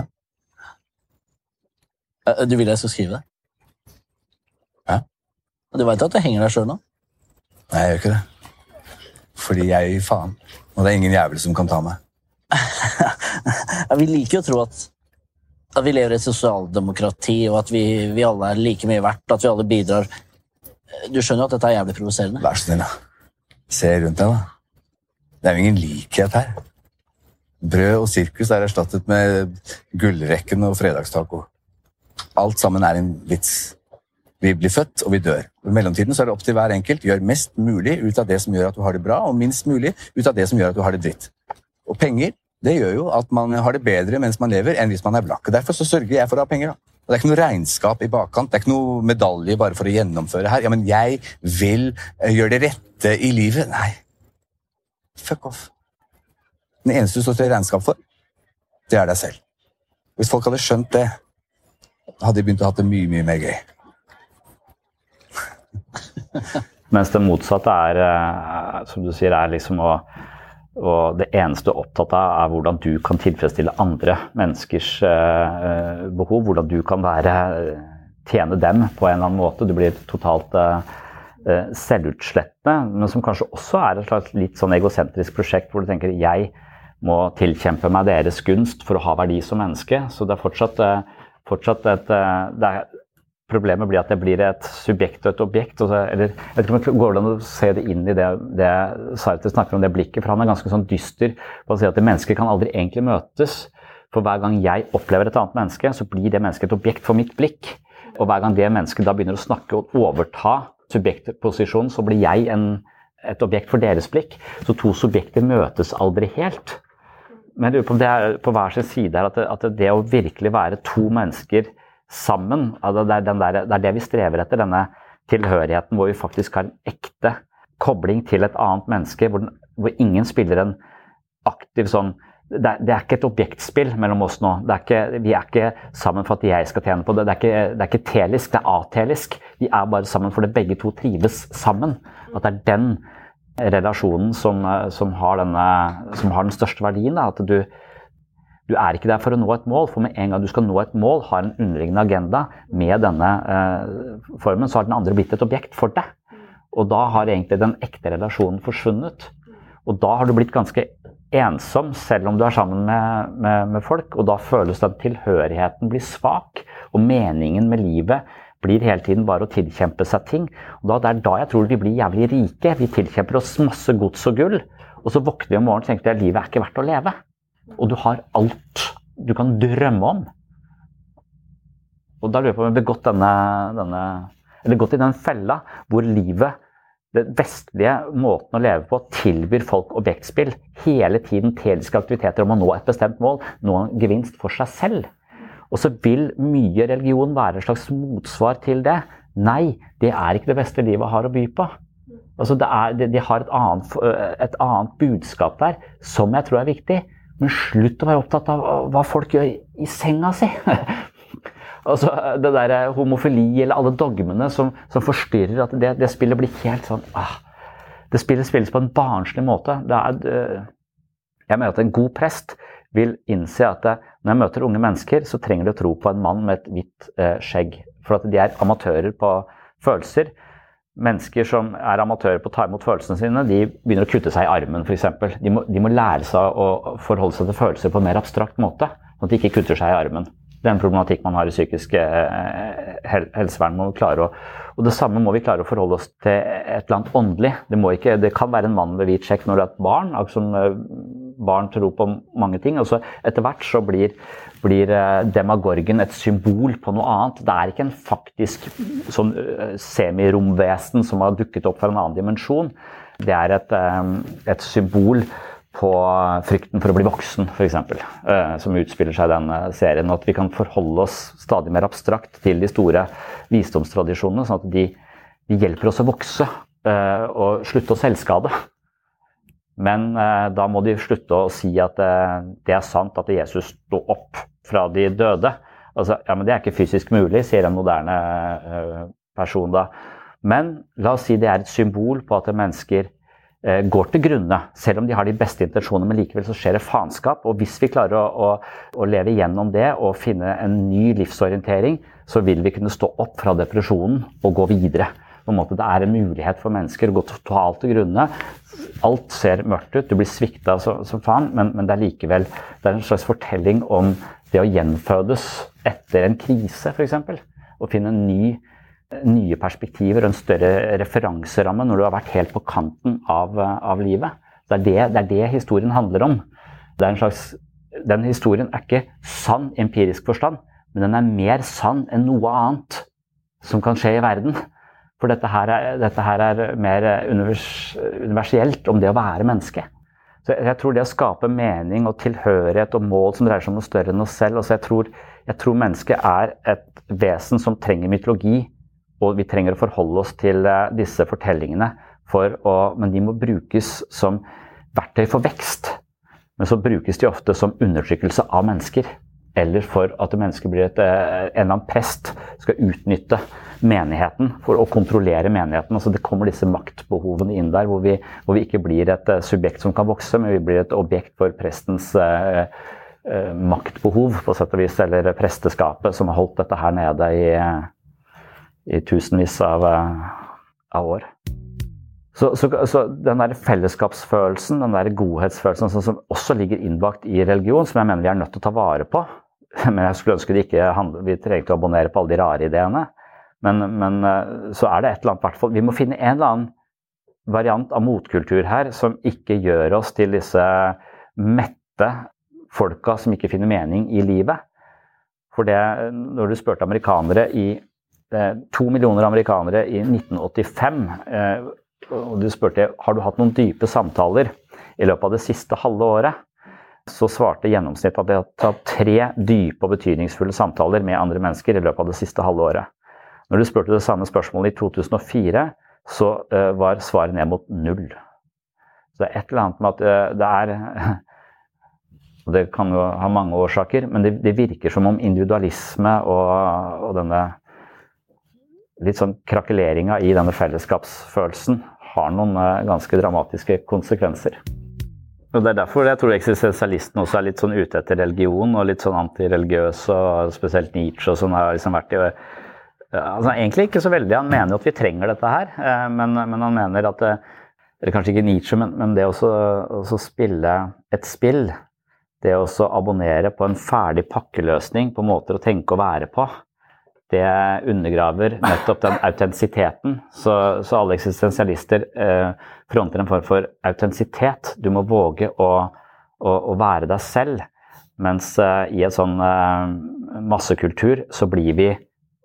Eh, Du vil jeg skal skrive det? Ja. Du veit at du henger deg sjøl nå? Nei, jeg gjør ikke det. Fordi jeg gir faen. Og det er ingen jævel som kan ta meg. (laughs) Ja, vi liker jo å tro at, at vi lever i et sosialdemokrati, og at vi, vi alle er like mye verdt, at vi alle bidrar. Du skjønner jo at dette er jævlig provoserende? Vær så snill, da. Se rundt deg, da. Det er jo ingen likhet her. Brød og sirkus er erstattet med gullrekken og fredagstaco. Alt sammen er en vits. Vi blir født, og vi dør. I mellomtiden er det opp til hver enkelt. Gjør mest mulig ut av det som gjør at du har det bra, og minst mulig ut av det som gjør at du har det dritt. Og penger det gjør jo at man har det bedre mens man lever, enn hvis man er blakk. Derfor så sørger jeg for å ha penger. da. Og Det er ikke noe regnskap i bakkant, det er ikke noe medalje bare for å gjennomføre her. Ja, men jeg vil eh, gjøre det rette i livet. Nei. Fuck off. Den eneste du står til regnskap for, det er deg selv. Hvis folk hadde skjønt det, hadde de begynt å ha det mye, mye mer gøy. (laughs) Mens det motsatte er, eh, som du sier, er liksom å og det eneste du er opptatt av, er hvordan du kan tilfredsstille andre menneskers eh, behov. Hvordan du kan være, tjene dem på en eller annen måte. Du blir totalt eh, selvutslettende, men som kanskje også er et slags litt sånn egosentrisk prosjekt hvor du tenker jeg må tilkjempe meg deres gunst for å ha verdi som menneske. Så det er fortsatt, eh, fortsatt et det er, Problemet blir at det blir et subjekt og et objekt. Og så, eller, jeg vet ikke om det går an å se det inn i det, det Sartre snakker om, det blikket. For han er ganske sånn dyster på å si at mennesker kan aldri egentlig møtes. For hver gang jeg opplever et annet menneske, så blir det mennesket et objekt for mitt blikk. Og hver gang det mennesket da begynner å snakke og overta subjektposisjonen, så blir jeg en, et objekt for deres blikk. Så to subjekter møtes aldri helt. Men jeg lurer på om det er på hver sin side her, at at det å virkelig være to mennesker sammen. Det, er der, det, er det vi strever etter, denne tilhørigheten hvor vi faktisk har en ekte kobling til et annet menneske, hvor, den, hvor ingen spiller en aktiv sånn det er, det er, ikke et objektspill mellom oss nå. Er ikke, vi er ikke sammen for at jeg skal tjene på det. Det er ikke, det er ikke telisk, det er atelisk. Vi er bare sammen fordi begge to trives sammen. At det er den relasjonen som, som, har, denne, som har, den største verdien. Da. At du, du er ikke der for å nå et mål, for med en gang du skal nå et mål, har en underliggende agenda med denne eh, formen, så har den andre blitt et objekt for deg. Og da har egentlig den ekte relasjonen forsvunnet. Og da har du blitt ganske ensom, selv om du er sammen med, med, med folk. Og da føles den tilhørigheten blir svak, og meningen med livet blir hele tiden bare å tilkjempe seg ting. Og da, det er da jeg tror vi blir jævlig rike. Vi tilkjemper oss masse gods og gull, og så våkner vi om morgenen og tenker at livet er ikke verdt å leve. Og du har alt du kan drømme om. Og da lurer jeg på om har begått denne, denne Eller gått i den fella hvor livet, den vestlige måten å leve på, tilbyr folk objektspill. Hele tiden teliske aktiviteter om å nå et bestemt mål, nå en gevinst for seg selv. Og så vil mye religion være et slags motsvar til det. Nei, det er ikke det beste livet har å by på. Altså er, de, har et annet, et annet budskap der som jeg tror er viktig. Men slutt å være opptatt av hva folk gjør i senga si. (laughs) altså, det der homofili eller alle dogmene som, som forstyrrer at det, det, spillet blir helt sånn ah, Det spillet spilles på en barnslig måte. Er, eh, jeg mener at en god prest vil innse at det, når jeg møter unge mennesker, så trenger de å tro på en mann med et hvitt eh, skjegg. For at de er amatører på følelser. Mennesker som er amatører på å ta imot følelsene sine, de begynner å kutte seg i armen f.eks. De, de må lære seg å forholde seg til følelser på en mer abstrakt måte. Sånn at de ikke kutter seg i armen. Det er en problematikk man har i psykisk hel helsevern. Må klare å, og Det samme må vi klare å forholde oss til et eller annet åndelig. Det, ikke, det kan være en mann med hvit sjekk når du er et barn, som eh, barn tro på mange ting. og så Etter hvert så blir, blir eh, demagorgen et symbol på noe annet. Det er ikke en faktisk sånn eh, semiromvesen som har dukket opp fra en annen dimensjon. Det er et, et symbol på frykten for å bli voksen, f.eks., som utspiller seg i denne serien. Og at vi kan forholde oss stadig mer abstrakt til de store visdomstradisjonene, sånn at de, de hjelper oss å vokse og slutte å selvskade. Men eh, da må de slutte å si at eh, det er sant at Jesus sto opp fra de døde. Altså, ja, men Det er ikke fysisk mulig, sier en moderne eh, person da. Men la oss si det er et symbol på at mennesker eh, går til grunne, selv om de har de beste intensjoner. Men likevel så skjer det faenskap. Og hvis vi klarer å, å, å, leve gjennom det og finne en ny livsorientering, så vil vi kunne stå opp fra depresjonen og gå videre på en måte det er en mulighet for mennesker å gå totalt til grunne. Alt ser mørkt ut, du blir svikta som, faen, men, men, det er likevel det er en slags fortelling om det å gjenfødes etter en krise, f.eks. Å finne ny, nye perspektiver og en større referanseramme når du har vært helt på kanten av, av livet. Det er det, det er det, historien handler om. Slags, den historien er ikke sann empirisk forstand, men den er mer sann enn noe annet som kan skje i verden. For dette her, er, dette her er mer univers, universelt om det å være menneske. Så jeg, jeg tror det å skape mening og tilhørighet og mål som dreier seg om noe større enn oss selv altså jeg, tror, jeg tror mennesket er et vesen som trenger mytologi, og vi trenger å forholde oss til eh, disse fortellingene. Å, men de må brukes som verktøy for vekst. Men så brukes de ofte som undertrykkelse av mennesker. Eller for at mennesket blir et, eh, en eller annen prest skal utnytte menigheten for å kontrollere menigheten. Altså det kommer disse maktbehovene inn der, hvor vi, hvor vi ikke blir et uh, subjekt som kan vokse, men vi blir et objekt for prestens uh, uh, maktbehov, på sett og vis, eller presteskapet, som har holdt dette her nede i, i tusenvis av, av år. Så, så, så, den der fellesskapsfølelsen, den der godhetsfølelsen sånn som også ligger innbakt i religion, som jeg mener vi er nødt til å ta vare på (laughs) Men jeg skulle ønske det ikke handlet, vi trengte å abonnere på alle de rare ideene. Men, men, eh, så er det et eller annet hvert fall, Vi må finne en eller annen variant av motkultur her som ikke gjør oss til disse mette folka som ikke finner mening i livet. For det, når du spurte amerikanere i eh, To millioner amerikanere i 1985, eh, og du spurte har du hatt noen dype samtaler i løpet av det siste halve året, så svarte gjennomsnittet at de har tatt tre dype og betydningsfulle samtaler med andre mennesker i løpet av det siste halve året. Når du spurte det samme spørsmålet i 2004, så uh, var svaret ned mot null. Så det er et eller annet med at uh, det er (laughs) og Det kan jo ha mange årsaker, men det, det virker som om individualisme og, og denne litt sånn krakeleringa i denne fellesskapsfølelsen har noen uh, ganske dramatiske konsekvenser. Og Det er derfor jeg tror eksistensialistene også er litt sånn ute etter religion og litt sånn antireligiøse, og spesielt Nietzsche og sånn har liksom vært i altså, Egentlig ikke så veldig. Han mener jo at vi trenger dette her, eh, men, men han mener at eh, Eller kanskje ikke Nietzsche, men, men det å spille et spill, det å abonnere på en ferdig pakkeløsning på måter å tenke og være på, det undergraver nettopp den autentisiteten. Så, så, alle eksistensialister eh, fronter en form for autentisitet. Du må våge å, å, å, være deg selv. Mens eh, i en sånn eh, massekultur så blir vi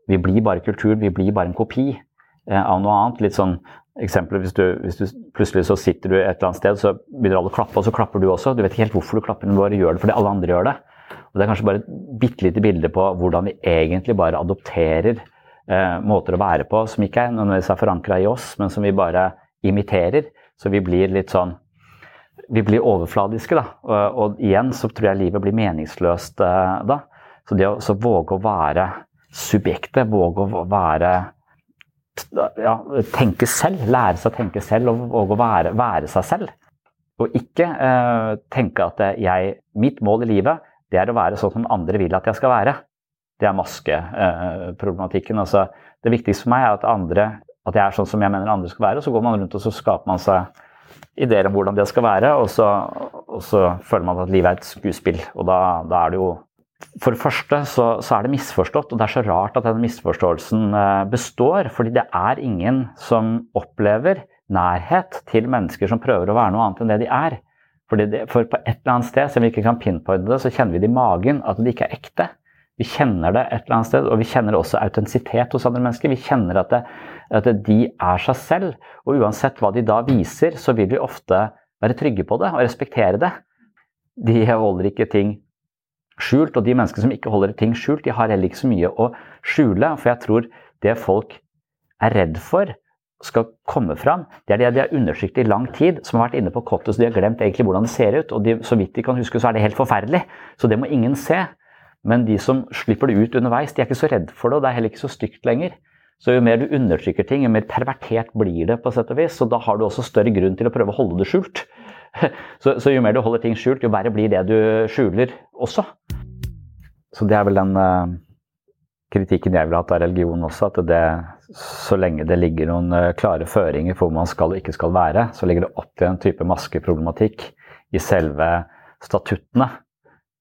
vi blir bare kultur, vi blir bare en kopi eh, av noe annet. Litt sånn eksempel, hvis du, hvis du, plutselig så sitter du et eller annet sted, så begynner alle å klappe, og så klapper du også. Du vet ikke helt hvorfor du klapper, men bare gjør det fordi alle andre gjør det. Og Det er kanskje bare et bitte lite bilde på hvordan vi egentlig bare adopterer eh, måter å være på som ikke er nødvendigvis er forankra i oss, men som vi bare imiterer. Så vi blir litt sånn Vi blir overfladiske, da. Og, og igjen så tror jeg livet blir meningsløst eh, da. Så det å våge å være subjektet, våge å være ja, tenke selv, lære seg å tenke selv og våge å være, være seg selv. Og ikke eh, tenke at jeg, mitt mål i livet det er å være sånn som andre vil at jeg skal være. Det er maskeproblematikken. Altså, det viktigste for meg er at, andre, at jeg er sånn som jeg mener andre skal være. og Så går man rundt og så skaper man seg ideer om hvordan det skal være, og så, og så føler man at livet er et skuespill. Og da, da er det jo for det første så, så, er det misforstått, og det er så rart at den misforståelsen eh, består. Fordi det er ingen som opplever nærhet til mennesker som prøver å være noe annet enn det de er. Det, for på et eller annet sted, selv om vi ikke kan pinpointe det, så kjenner vi det i magen at det ikke er ekte. Vi kjenner det et eller annet sted, og vi kjenner også autentisitet hos andre mennesker. Vi kjenner at, det, at de er seg selv, og uansett hva de da viser, så vil vi ofte være trygge på det og respektere det. De holder ikke ting skjult, og de menneskene som ikke holder ting skjult, de har heller ikke så mye å skjule. For jeg tror det folk er redd for, skal komme fram, det er det de har undersøkt i lang tid, som har vært inne på kottet, så de har glemt egentlig hvordan det ser ut. Og de, så vidt de kan huske, så er det helt forferdelig. Så det må ingen se. Men de som slipper det ut underveis, de er ikke så redd for det, og det er heller ikke så stygt lenger. Så jo mer du undertrykker ting, jo mer pervertert blir det, på sett og vis. Så da har du også større grunn til å prøve å holde det skjult. (laughs) Så, så jo mer du holder ting skjult, jo verre blir det du skjuler også. Så det er vel den uh, kritikken jeg vil ha av religion også, at det, så lenge det ligger noen uh, klare føringer for hvor man skal og ikke skal være, så ligger det opp til en type maskeproblematikk i selve statuttene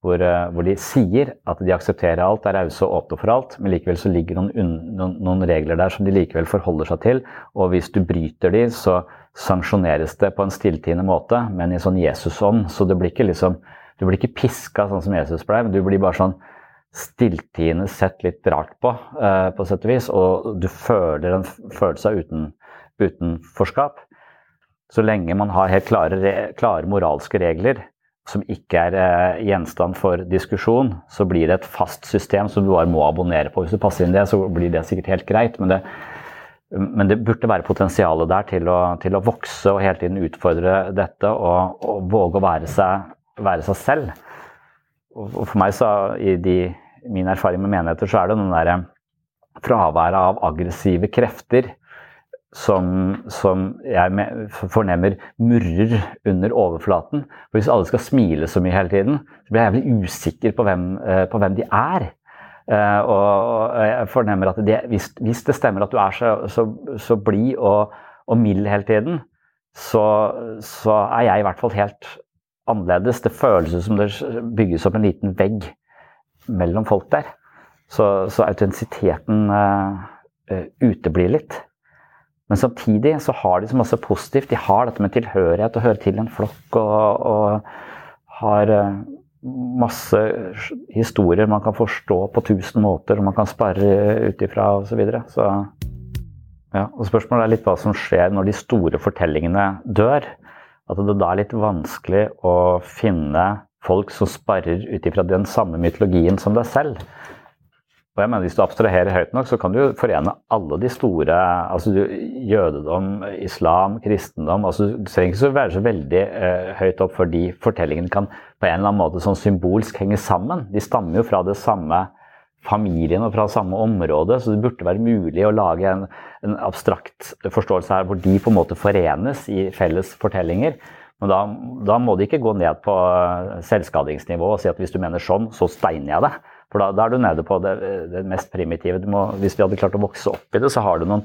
hvor, eh, hvor, de sier at de aksepterer alt, er rause og åpne for alt, men likevel så ligger noen, noen, noen, regler der som de likevel forholder seg til. Og hvis du bryter de, så sanksjoneres det på en stilltiende måte, men i sånn Jesus-ånd. Så det blir ikke liksom Du blir ikke piska sånn som Jesus ble, men du blir bare sånn stilltiende sett litt rart på, uh, på sett og vis. Og du føler en følelse av uten, utenforskap. Så lenge man har helt klare, klare moralske regler, som ikke er eh, gjenstand for diskusjon, så blir det et fast system som du bare må abonnere på. Hvis du passer inn det, så blir det sikkert helt greit. Men det, men det burde være potensialet der til å, til å, vokse og hele tiden utfordre dette og, og våge å være seg, være seg selv. Og for meg, så, i de, min erfaring med menigheter, så er det den derre fraværet av aggressive krefter som, som, jeg fornemmer murrer under overflaten. For Hvis alle skal smile så mye hele tiden, så blir jeg jævlig usikker på hvem, eh, på hvem de er. Uh, og, jeg fornemmer at det, hvis, hvis, det stemmer at du er så, så, så blid og, og, mild hele tiden, så, så, er jeg i hvert fall helt annerledes. Det føles som det bygges opp en liten vegg mellom folk der. Så, så autentisiteten uh, uteblir litt. Men samtidig så har de så masse positivt. De har dette med tilhørighet, å høre til en flokk og, og har eh, masse historier man kan forstå på tusen måter, og man kan sparre ut ifra osv. Så, videre. så ja, og Spørsmålet er litt hva som skjer når de store fortellingene dør. At det da er litt vanskelig å finne folk som sparrer ut ifra den samme mytologien som deg selv. Og jeg mener Hvis du abstraherer høyt nok, så kan du forene alle de store altså Jødedom, islam, kristendom altså Du trenger ikke være så veldig uh, høyt opp, fordi fortellingene kan på en eller annen måte sånn symbolsk henge sammen. De stammer jo fra det samme familien og fra samme område, så det burde være mulig å lage en, en abstrakt forståelse her hvor de på en måte forenes i felles fortellinger. Men da, da må de ikke gå ned på selvskadingsnivå og si at hvis du mener sånn, så steiner jeg det. For da, da, er du nede på det, det mest primitive. Må, hvis vi hadde klart å vokse opp i det, så har du noen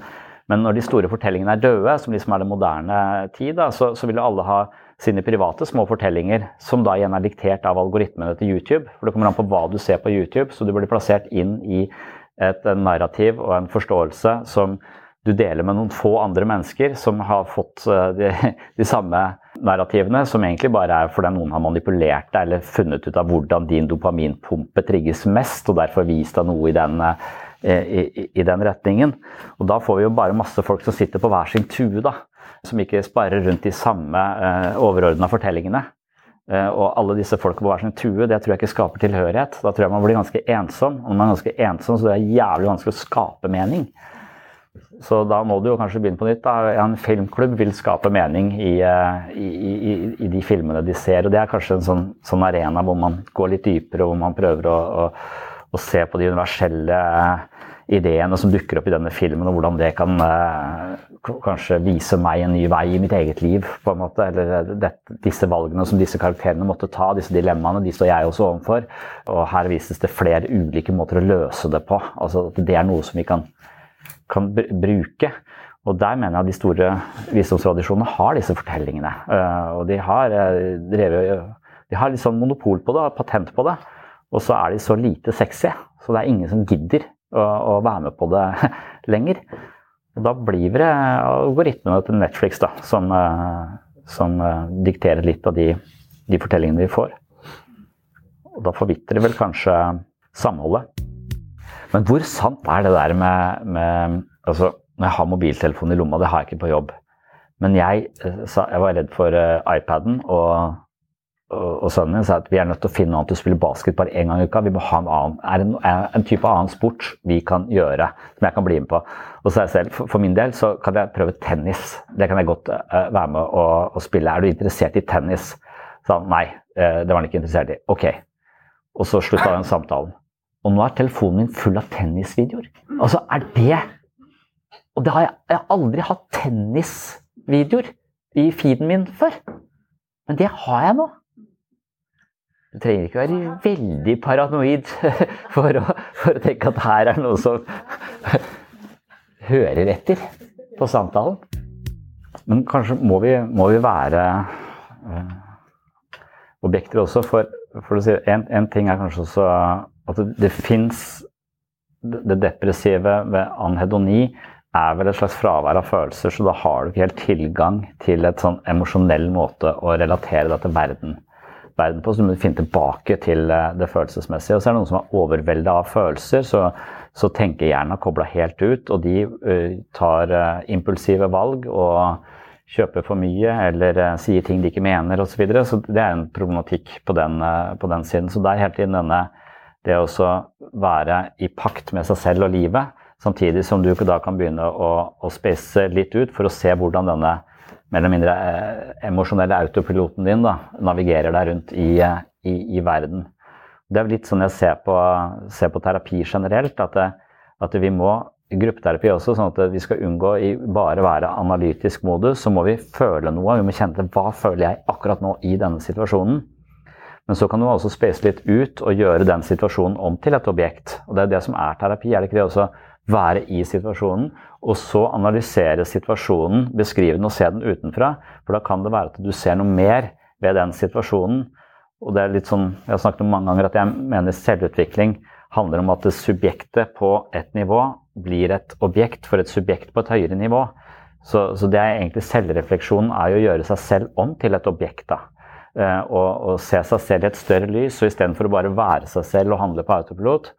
Men når de store fortellingene er døde, som liksom er det moderne tid, da, så, så vil alle ha sine private små fortellinger, som da igjen er diktert av algoritmene til YouTube. For det kommer an på hva du ser på YouTube, så du blir plassert inn i et narrativ og en forståelse som du deler med noen få andre mennesker som har fått eh, de, de, samme narrativene, som egentlig bare er fordi noen har manipulert deg eller funnet ut av hvordan din dopaminpumpe trigges mest, og derfor vist deg noe i den, eh, i, i den, retningen. Og da får vi jo bare masse folk som sitter på hver sin tue, da. Som ikke sparer rundt de samme eh, overordna fortellingene. Uh, og alle disse folka på hver sin tue, det tror jeg ikke skaper tilhørighet. Da tror jeg man blir ganske ensom. Og når man er ganske ensom, så er det jævlig vanskelig å skape mening. Så da må du jo kanskje begynne på nytt. Da. En filmklubb vil skape mening i, eh, i, i, i, de filmene de ser. Og det er kanskje en sånn, sånn arena hvor man går litt dypere, hvor man prøver å, å, å, se på de universelle ideene som dukker opp i denne filmen, og hvordan det kan eh, kanskje vise meg en ny vei i mitt eget liv. på en måte, Eller eh, det, disse valgene som disse karakterene måtte ta, disse dilemmaene, de står jeg også overfor. Og her vises det flere ulike måter å løse det på. altså at Det er noe som vi kan kan bruke. Og der mener jeg de store visdomstradisjonene har disse fortellingene. Eh, og de har, eh, drevet, de har litt sånn monopol på det, patent på det. Og så er de så lite sexy, så det er ingen som gidder å, å være med på det (laughs) lenger. Og da blir det algoritmene til Netflix da, som, eh, som dikterer litt av de de fortellingene vi får. Og da forvitrer vel kanskje samholdet. Men hvor sant er det der med, med altså, Når jeg har mobiltelefonen i lomma, det har jeg ikke på jobb. Men jeg, eh, jeg var redd for uh, iPaden, og, og, og, sønnen min sa at vi er nødt til å finne noe annet å spille basket bare én gang i uka. Vi må ha en annen, er en, en type annen sport vi kan gjøre, som jeg kan bli med på. Og så jeg selv, for, for min del så kan jeg prøve tennis. Det kan jeg godt uh, være med å, og spille. Er du interessert i tennis? Så han nei, det var han ikke interessert i. Ok. Og så slutta den samtalen. Og nå er telefonen min full av tennisvideoer. Altså, er det Og det har jeg, jeg har aldri hatt tennisvideoer i feeden min før. Men det har jeg nå. Du trenger ikke være veldig paranoid (laughs) for å, for å tenke at her er noe som (laughs) hører etter på samtalen. Men kanskje må vi, må vi være uh, objekter også, for, for å si en, en ting er kanskje også at det, det fins Det depressive ved anhedoni er vel et slags fravær av følelser, så da har du ikke helt tilgang til et sånn emosjonell måte å relatere deg til verden, verden på. Så du må finne tilbake til eh, det følelsesmessige. Og så er det noen som er overvelda av følelser, så, så tenker hjernen kobla helt ut, og de uh, tar uh, impulsive valg og kjøper for mye eller uh, sier ting de ikke mener osv. Så, videre. så det er en problematikk på den, på den siden. Så det er hele tiden denne det å være i pakt med seg selv og livet, samtidig som du da kan begynne å, å spisse litt ut for å se hvordan denne mer eller mindre eh, emosjonelle autopiloten din da, navigerer deg rundt i, i, i, verden. Det er litt sånn jeg ser på, ser på terapi generelt, at, det, at vi må gruppeterapi også, sånn at vi skal unngå i bare være analytisk modus, så må vi føle noe. Vi må kjenne til hva føler jeg akkurat nå i denne situasjonen. Men så kan du også space litt ut og gjøre den situasjonen om til et objekt. Og det er det som er terapi. er det ikke det også være i situasjonen, og så analysere situasjonen, beskrive den og se den utenfra. For da kan det være at du ser noe mer ved den situasjonen. Og det er litt sånn, Jeg har snakket om mange ganger at jeg mener selvutvikling handler om at det subjektet på et nivå blir et objekt for et subjekt på et høyere nivå. Så, så det er egentlig selvrefleksjonen er jo å gjøre seg selv om til et objekt. da og, eh, og, se seg selv i et større lys. Så istedenfor å bare være seg selv og handle på autopilot,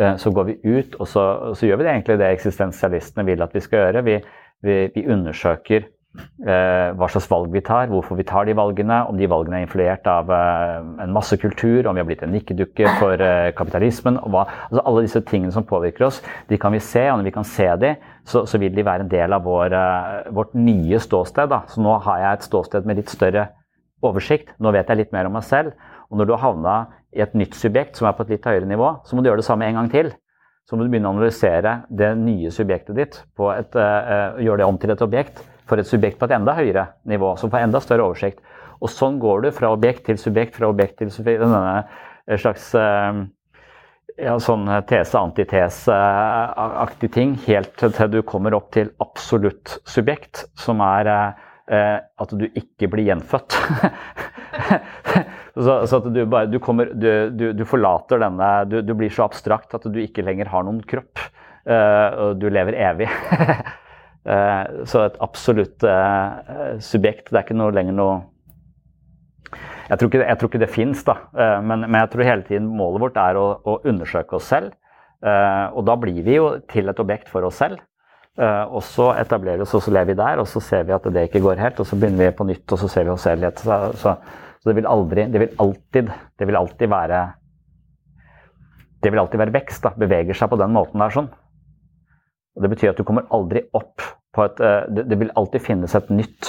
eh, så går vi ut og så, så gjør vi det egentlig det eksistensialistene vil at vi skal gjøre. Vi, vi, vi undersøker eh, hva slags valg vi tar, hvorfor vi tar de valgene, om de valgene er influert av eh, en masse kultur, om vi har blitt en nikkedukke for eh, kapitalismen. Altså alle disse tingene som påvirker oss, de kan vi se, og når vi kan se de, så, så vil de være en del av vår, eh, vårt nye ståsted. Da. Så nå har jeg et ståsted med litt større oversikt. Nå vet jeg litt mer om meg selv. Og når du har havna i et nytt subjekt som er på et litt høyere nivå, så må du gjøre det samme en gang til. Så må du begynne å analysere det nye subjektet ditt, et, uh, gjøre det om til et objekt for et subjekt på et enda høyere nivå, som får enda større oversikt. Og sånn går du fra objekt til subjekt, fra objekt til subjekt. Denne eh, slags uh, ja, sånn tese-antitese-aktig ting, helt til du kommer opp til absolutt subjekt, som er uh, at du ikke blir gjenfødt. (laughs) så, så, at du bare du, kommer, du, du forlater denne du, blir så abstrakt at du ikke lenger har noen kropp. Uh, og du lever evig. uh, (laughs) så et absolutt subjekt. Det er ikke noe lenger noe Jeg tror ikke, jeg tror ikke det fins, da. Men, men, jeg tror hele tiden målet vårt er å, å undersøke oss selv. og da blir vi jo til et objekt for oss selv. Uh, og så etablerer vi oss, og så lever vi der, og så ser vi at det ikke går helt. Og så begynner vi på nytt, og så ser vi oss selv igjen. Så, så, så, det vil aldri Det vil alltid, det vil alltid være Det vil alltid være vekst. da, Beveger seg på den måten der sånn. Og Det betyr at du kommer aldri opp på et uh, det, det, vil alltid finnes et nytt,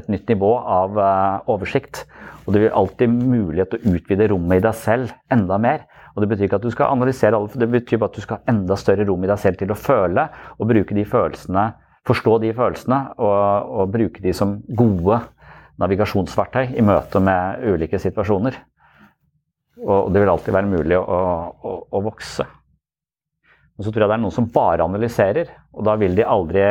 et nytt nivå av uh, oversikt. Og det vil alltid mulighet til å utvide rommet i deg selv enda mer. Og Det betyr ikke at du skal analysere alle, for det betyr bare at du skal ha enda større rom i deg selv til å føle og bruke de følelsene, forstå de følelsene og, og bruke de som gode navigasjonsverktøy i møte med ulike situasjoner. Og det vil alltid være mulig å, å, å vokse. Men så tror jeg det er noen som bare analyserer, og da vil de aldri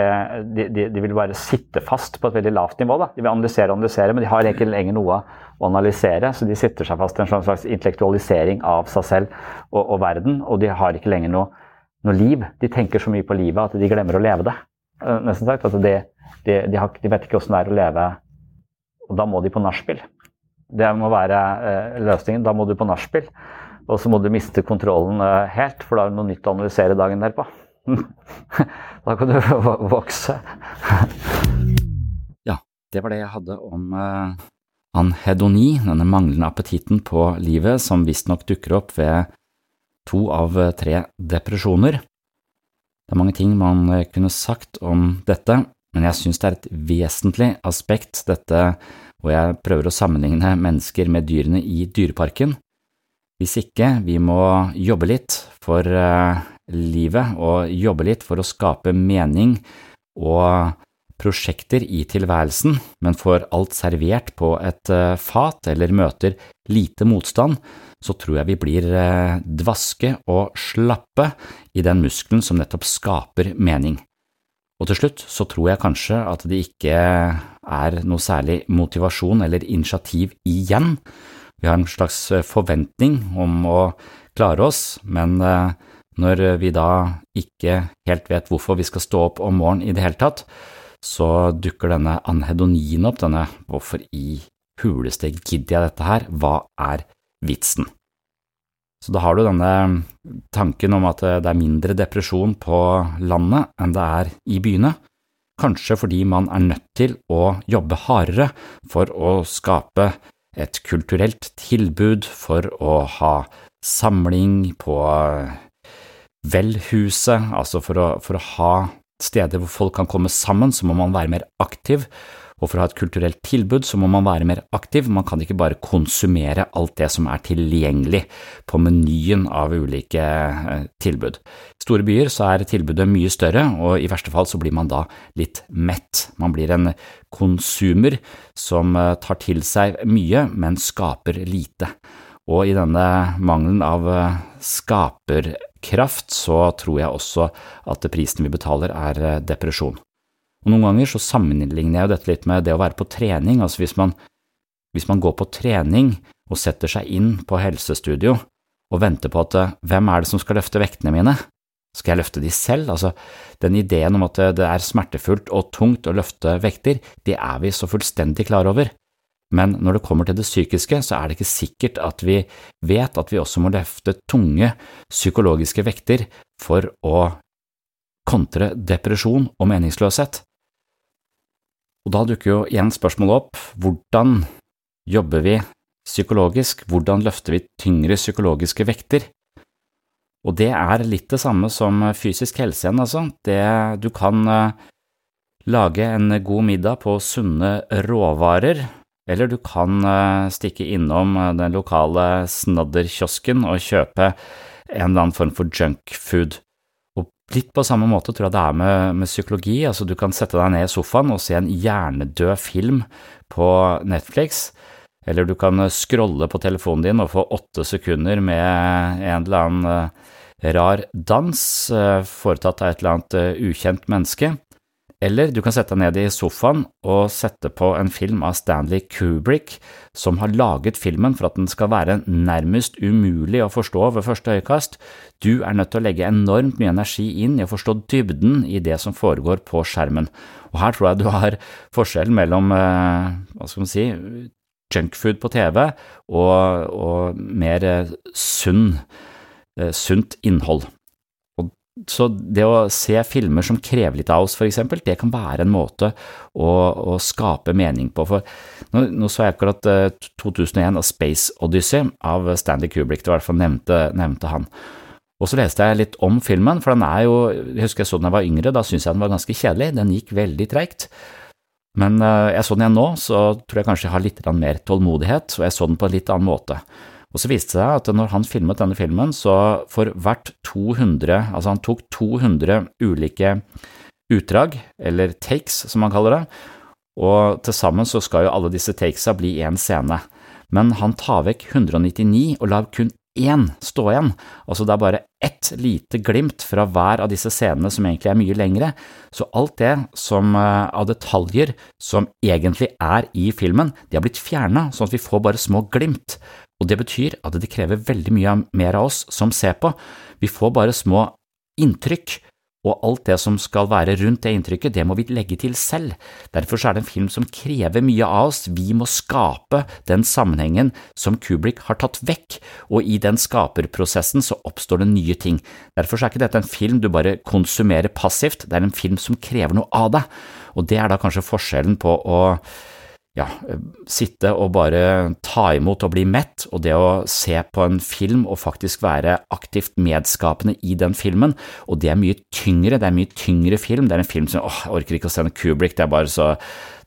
De, de, de vil bare sitte fast på et veldig lavt nivå. Da. De vil analysere og analysere, men de har ikke lenger noe å analysere. Så de sitter seg fast i en slags intellektualisering av seg selv og, og verden, og de har ikke lenger noe, noe, liv. De tenker så mye på livet at de glemmer å leve det. Eh, nesten sagt. Altså de, de, har, de, vet ikke åssen det er å leve, og da må de på nachspiel. Det må være eh, løsningen. Da må du på nachspiel. Og så må du miste kontrollen eh, helt, for da er det noe nytt å analysere dagen derpå. (laughs) da kan du (laughs) vokse. ja, det var det jeg hadde om eh, anhedoni, denne manglende appetitten på livet som visstnok dukker opp ved to av eh, tre depresjoner. Det er mange ting man kunne sagt om dette, men jeg synes det er et vesentlig aspekt, dette hvor jeg prøver å sammenligne mennesker med dyrene i dyreparken. Hvis ikke vi må jobbe litt for uh, livet og jobbe litt for å skape mening og prosjekter i tilværelsen, men får alt servert på et uh, fat eller møter lite motstand, så tror jeg vi blir uh, dvaske og slappe i den muskelen som nettopp skaper mening. Og til slutt så tror jeg kanskje at det ikke er noe særlig motivasjon eller initiativ igjen. Vi har en slags forventning om å klare oss, men eh, når vi da ikke helt vet hvorfor vi skal stå opp om morgenen i det hele tatt, så dukker denne anhedonien opp, denne hvorfor i huleste gidder jeg dette her, hva er vitsen? Så da har du denne tanken om at det er mindre depresjon på landet enn det er i byene, kanskje fordi man er nødt til å jobbe hardere for å skape et kulturelt tilbud, for å ha samling på velhuset, altså for å, for å ha steder hvor folk kan komme sammen, så må man være mer aktiv, og for å ha et kulturelt tilbud så må man være mer aktiv, man kan ikke bare konsumere alt det som er tilgjengelig på menyen av ulike eh, tilbud. I store byer så er tilbudet mye større, og i verste fall så blir man da litt mett. Man blir en konsumer som eh, tar til seg mye, men skaper lite. Og i denne mangelen av eh, skaperkraft så tror jeg også at prisen vi betaler er depresjon. Og Noen ganger så sammenligner jeg jo dette litt med det å være på trening, altså hvis man, hvis man går på trening og setter seg inn på helsestudio og venter på at hvem er det som skal løfte vektene mine, skal jeg løfte de selv? Altså, den ideen om at det er smertefullt og tungt å løfte vekter, det er vi så fullstendig klar over. Men når det kommer til det psykiske, så er det ikke sikkert at vi vet at vi også må løfte tunge psykologiske vekter for å kontre depresjon og meningsløshet. Og da dukker jo igjen spørsmålet opp, hvordan jobber vi psykologisk, hvordan løfter vi tyngre psykologiske vekter? Og det er litt det samme som fysisk helse igjen, altså. Det, du kan uh, lage en god middag på sunne råvarer, eller du kan uh, stikke innom uh, den lokale snadderkiosken og kjøpe en eller annen form for junkfood. Litt på samme måte tror jeg det er med, med, psykologi, altså du kan sette deg ned i sofaen og se en hjernedød film på Netflix, eller du kan scrolle på telefonen din og få åtte sekunder med en eller annen eh, rar dans eh, foretatt av et eller annet eh, ukjent menneske. Eller du kan sette deg ned i sofaen og sette på en film av Stanley Kubrick, som har laget filmen for at den skal være nærmest umulig å forstå ved første øyekast. Du er nødt til å legge enormt mye energi inn i å forstå dybden i det som foregår på skjermen. Og her tror jeg du har forskjellen mellom, eh, hva skal man si, junkfood på TV og, og mer eh, sunn, eh, sunt innhold. Så det å se filmer som krever litt av oss, for eksempel, det kan være en måte å, å skape mening på. For nå, nå så jeg akkurat uh, eh, 2001 av Space Odyssey av Stanley Kubrick, det var i hvert fall nevnte, nevnte han. Og så leste jeg litt om filmen, for den er jo, jeg husker jeg så den da jeg var yngre, da syntes jeg den var ganske kjedelig, den gikk veldig treigt. Men uh, jeg så den igjen nå, så tror jeg kanskje jeg har litt mer tålmodighet, og jeg så den på en litt annen måte. Og så viste det seg at når han filmet denne filmen, så for hvert 200, altså han tok 200 ulike utdrag, eller takes som man kaller det, og til sammen så skal jo alle disse takesa bli én scene. Men han tar vekk 199 og lar kun én stå igjen, altså det er bare ett lite glimt fra hver av disse scenene som egentlig er mye lengre, så alt det som eh, av detaljer som egentlig er i filmen, de har blitt fjerna, sånn at vi får bare små glimt, og det betyr at det krever veldig mye mer av oss som ser på. Vi får bare små inntrykk, og alt det som skal være rundt det inntrykket, det må vi legge til selv. Derfor er det en film som krever mye av oss, vi må skape den sammenhengen som Kubrick har tatt vekk, og i den skaperprosessen så oppstår det nye ting. Derfor er ikke dette en film du bare konsumerer passivt, det er en film som krever noe av deg, og det er da kanskje forskjellen på å ja, sitte og bare ta imot og bli mett, og det å se på en film og faktisk være aktivt medskapende i den filmen, og det er mye tyngre, det er en mye tyngre film, det er en film som åh, jeg orker ikke å se en Kubrick, det er bare så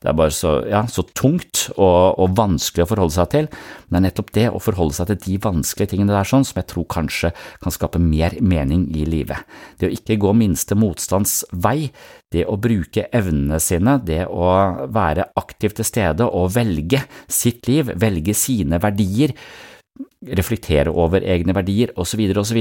det er bare så, ja, så tungt og, og, vanskelig å forholde seg til, men det er nettopp det å forholde seg til de vanskelige tingene der sånn, som jeg tror kanskje kan skape mer mening i livet. Det å ikke gå minste motstands vei, det å bruke evnene sine, det å være aktivt til stede og velge sitt liv, velge sine verdier, reflektere over egne verdier osv., osv.,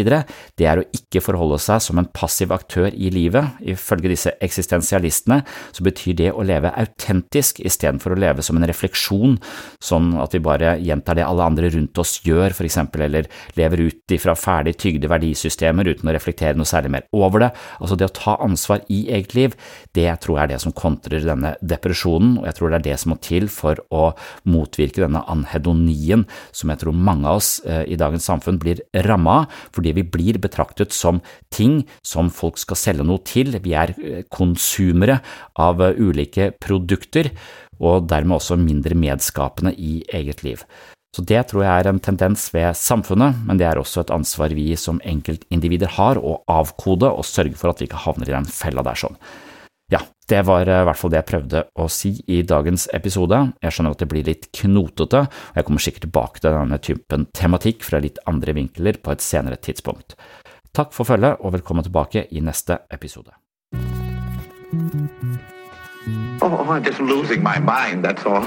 det er å ikke forholde seg som en passiv aktør i livet. Ifølge disse eksistensialistene så betyr det å leve autentisk istedenfor å leve som en refleksjon, sånn at vi bare gjentar det alle andre rundt oss gjør, for eksempel, eller lever ut ifra ferdig tygde verdisystemer uten å reflektere noe særlig mer over det. Altså det å ta ansvar i eget liv, det tror jeg er det som kontrer denne depresjonen, og jeg tror det er det som må til for å motvirke denne anhedonien som jeg tror mange av oss i dagens samfunn blir ramma fordi vi blir betraktet som ting som folk skal selge noe til. Vi er eh, konsumere av eh, ulike produkter, og dermed også mindre medskapende i eget liv. Så det tror jeg er en tendens ved samfunnet, men det er også et ansvar vi som enkeltindivider har å avkode og sørge for at vi ikke havner i den fella der sånn. Ja, det var eh, i hvert fall det jeg prøvde å si i dagens episode. Jeg skjønner at det blir litt knotete, og jeg kommer sikkert tilbake til denne typen tematikk fra litt andre vinkler på et senere tidspunkt. Takk for følget, og velkommen tilbake i neste episode. Oh, I'm just losing my mind, that's all.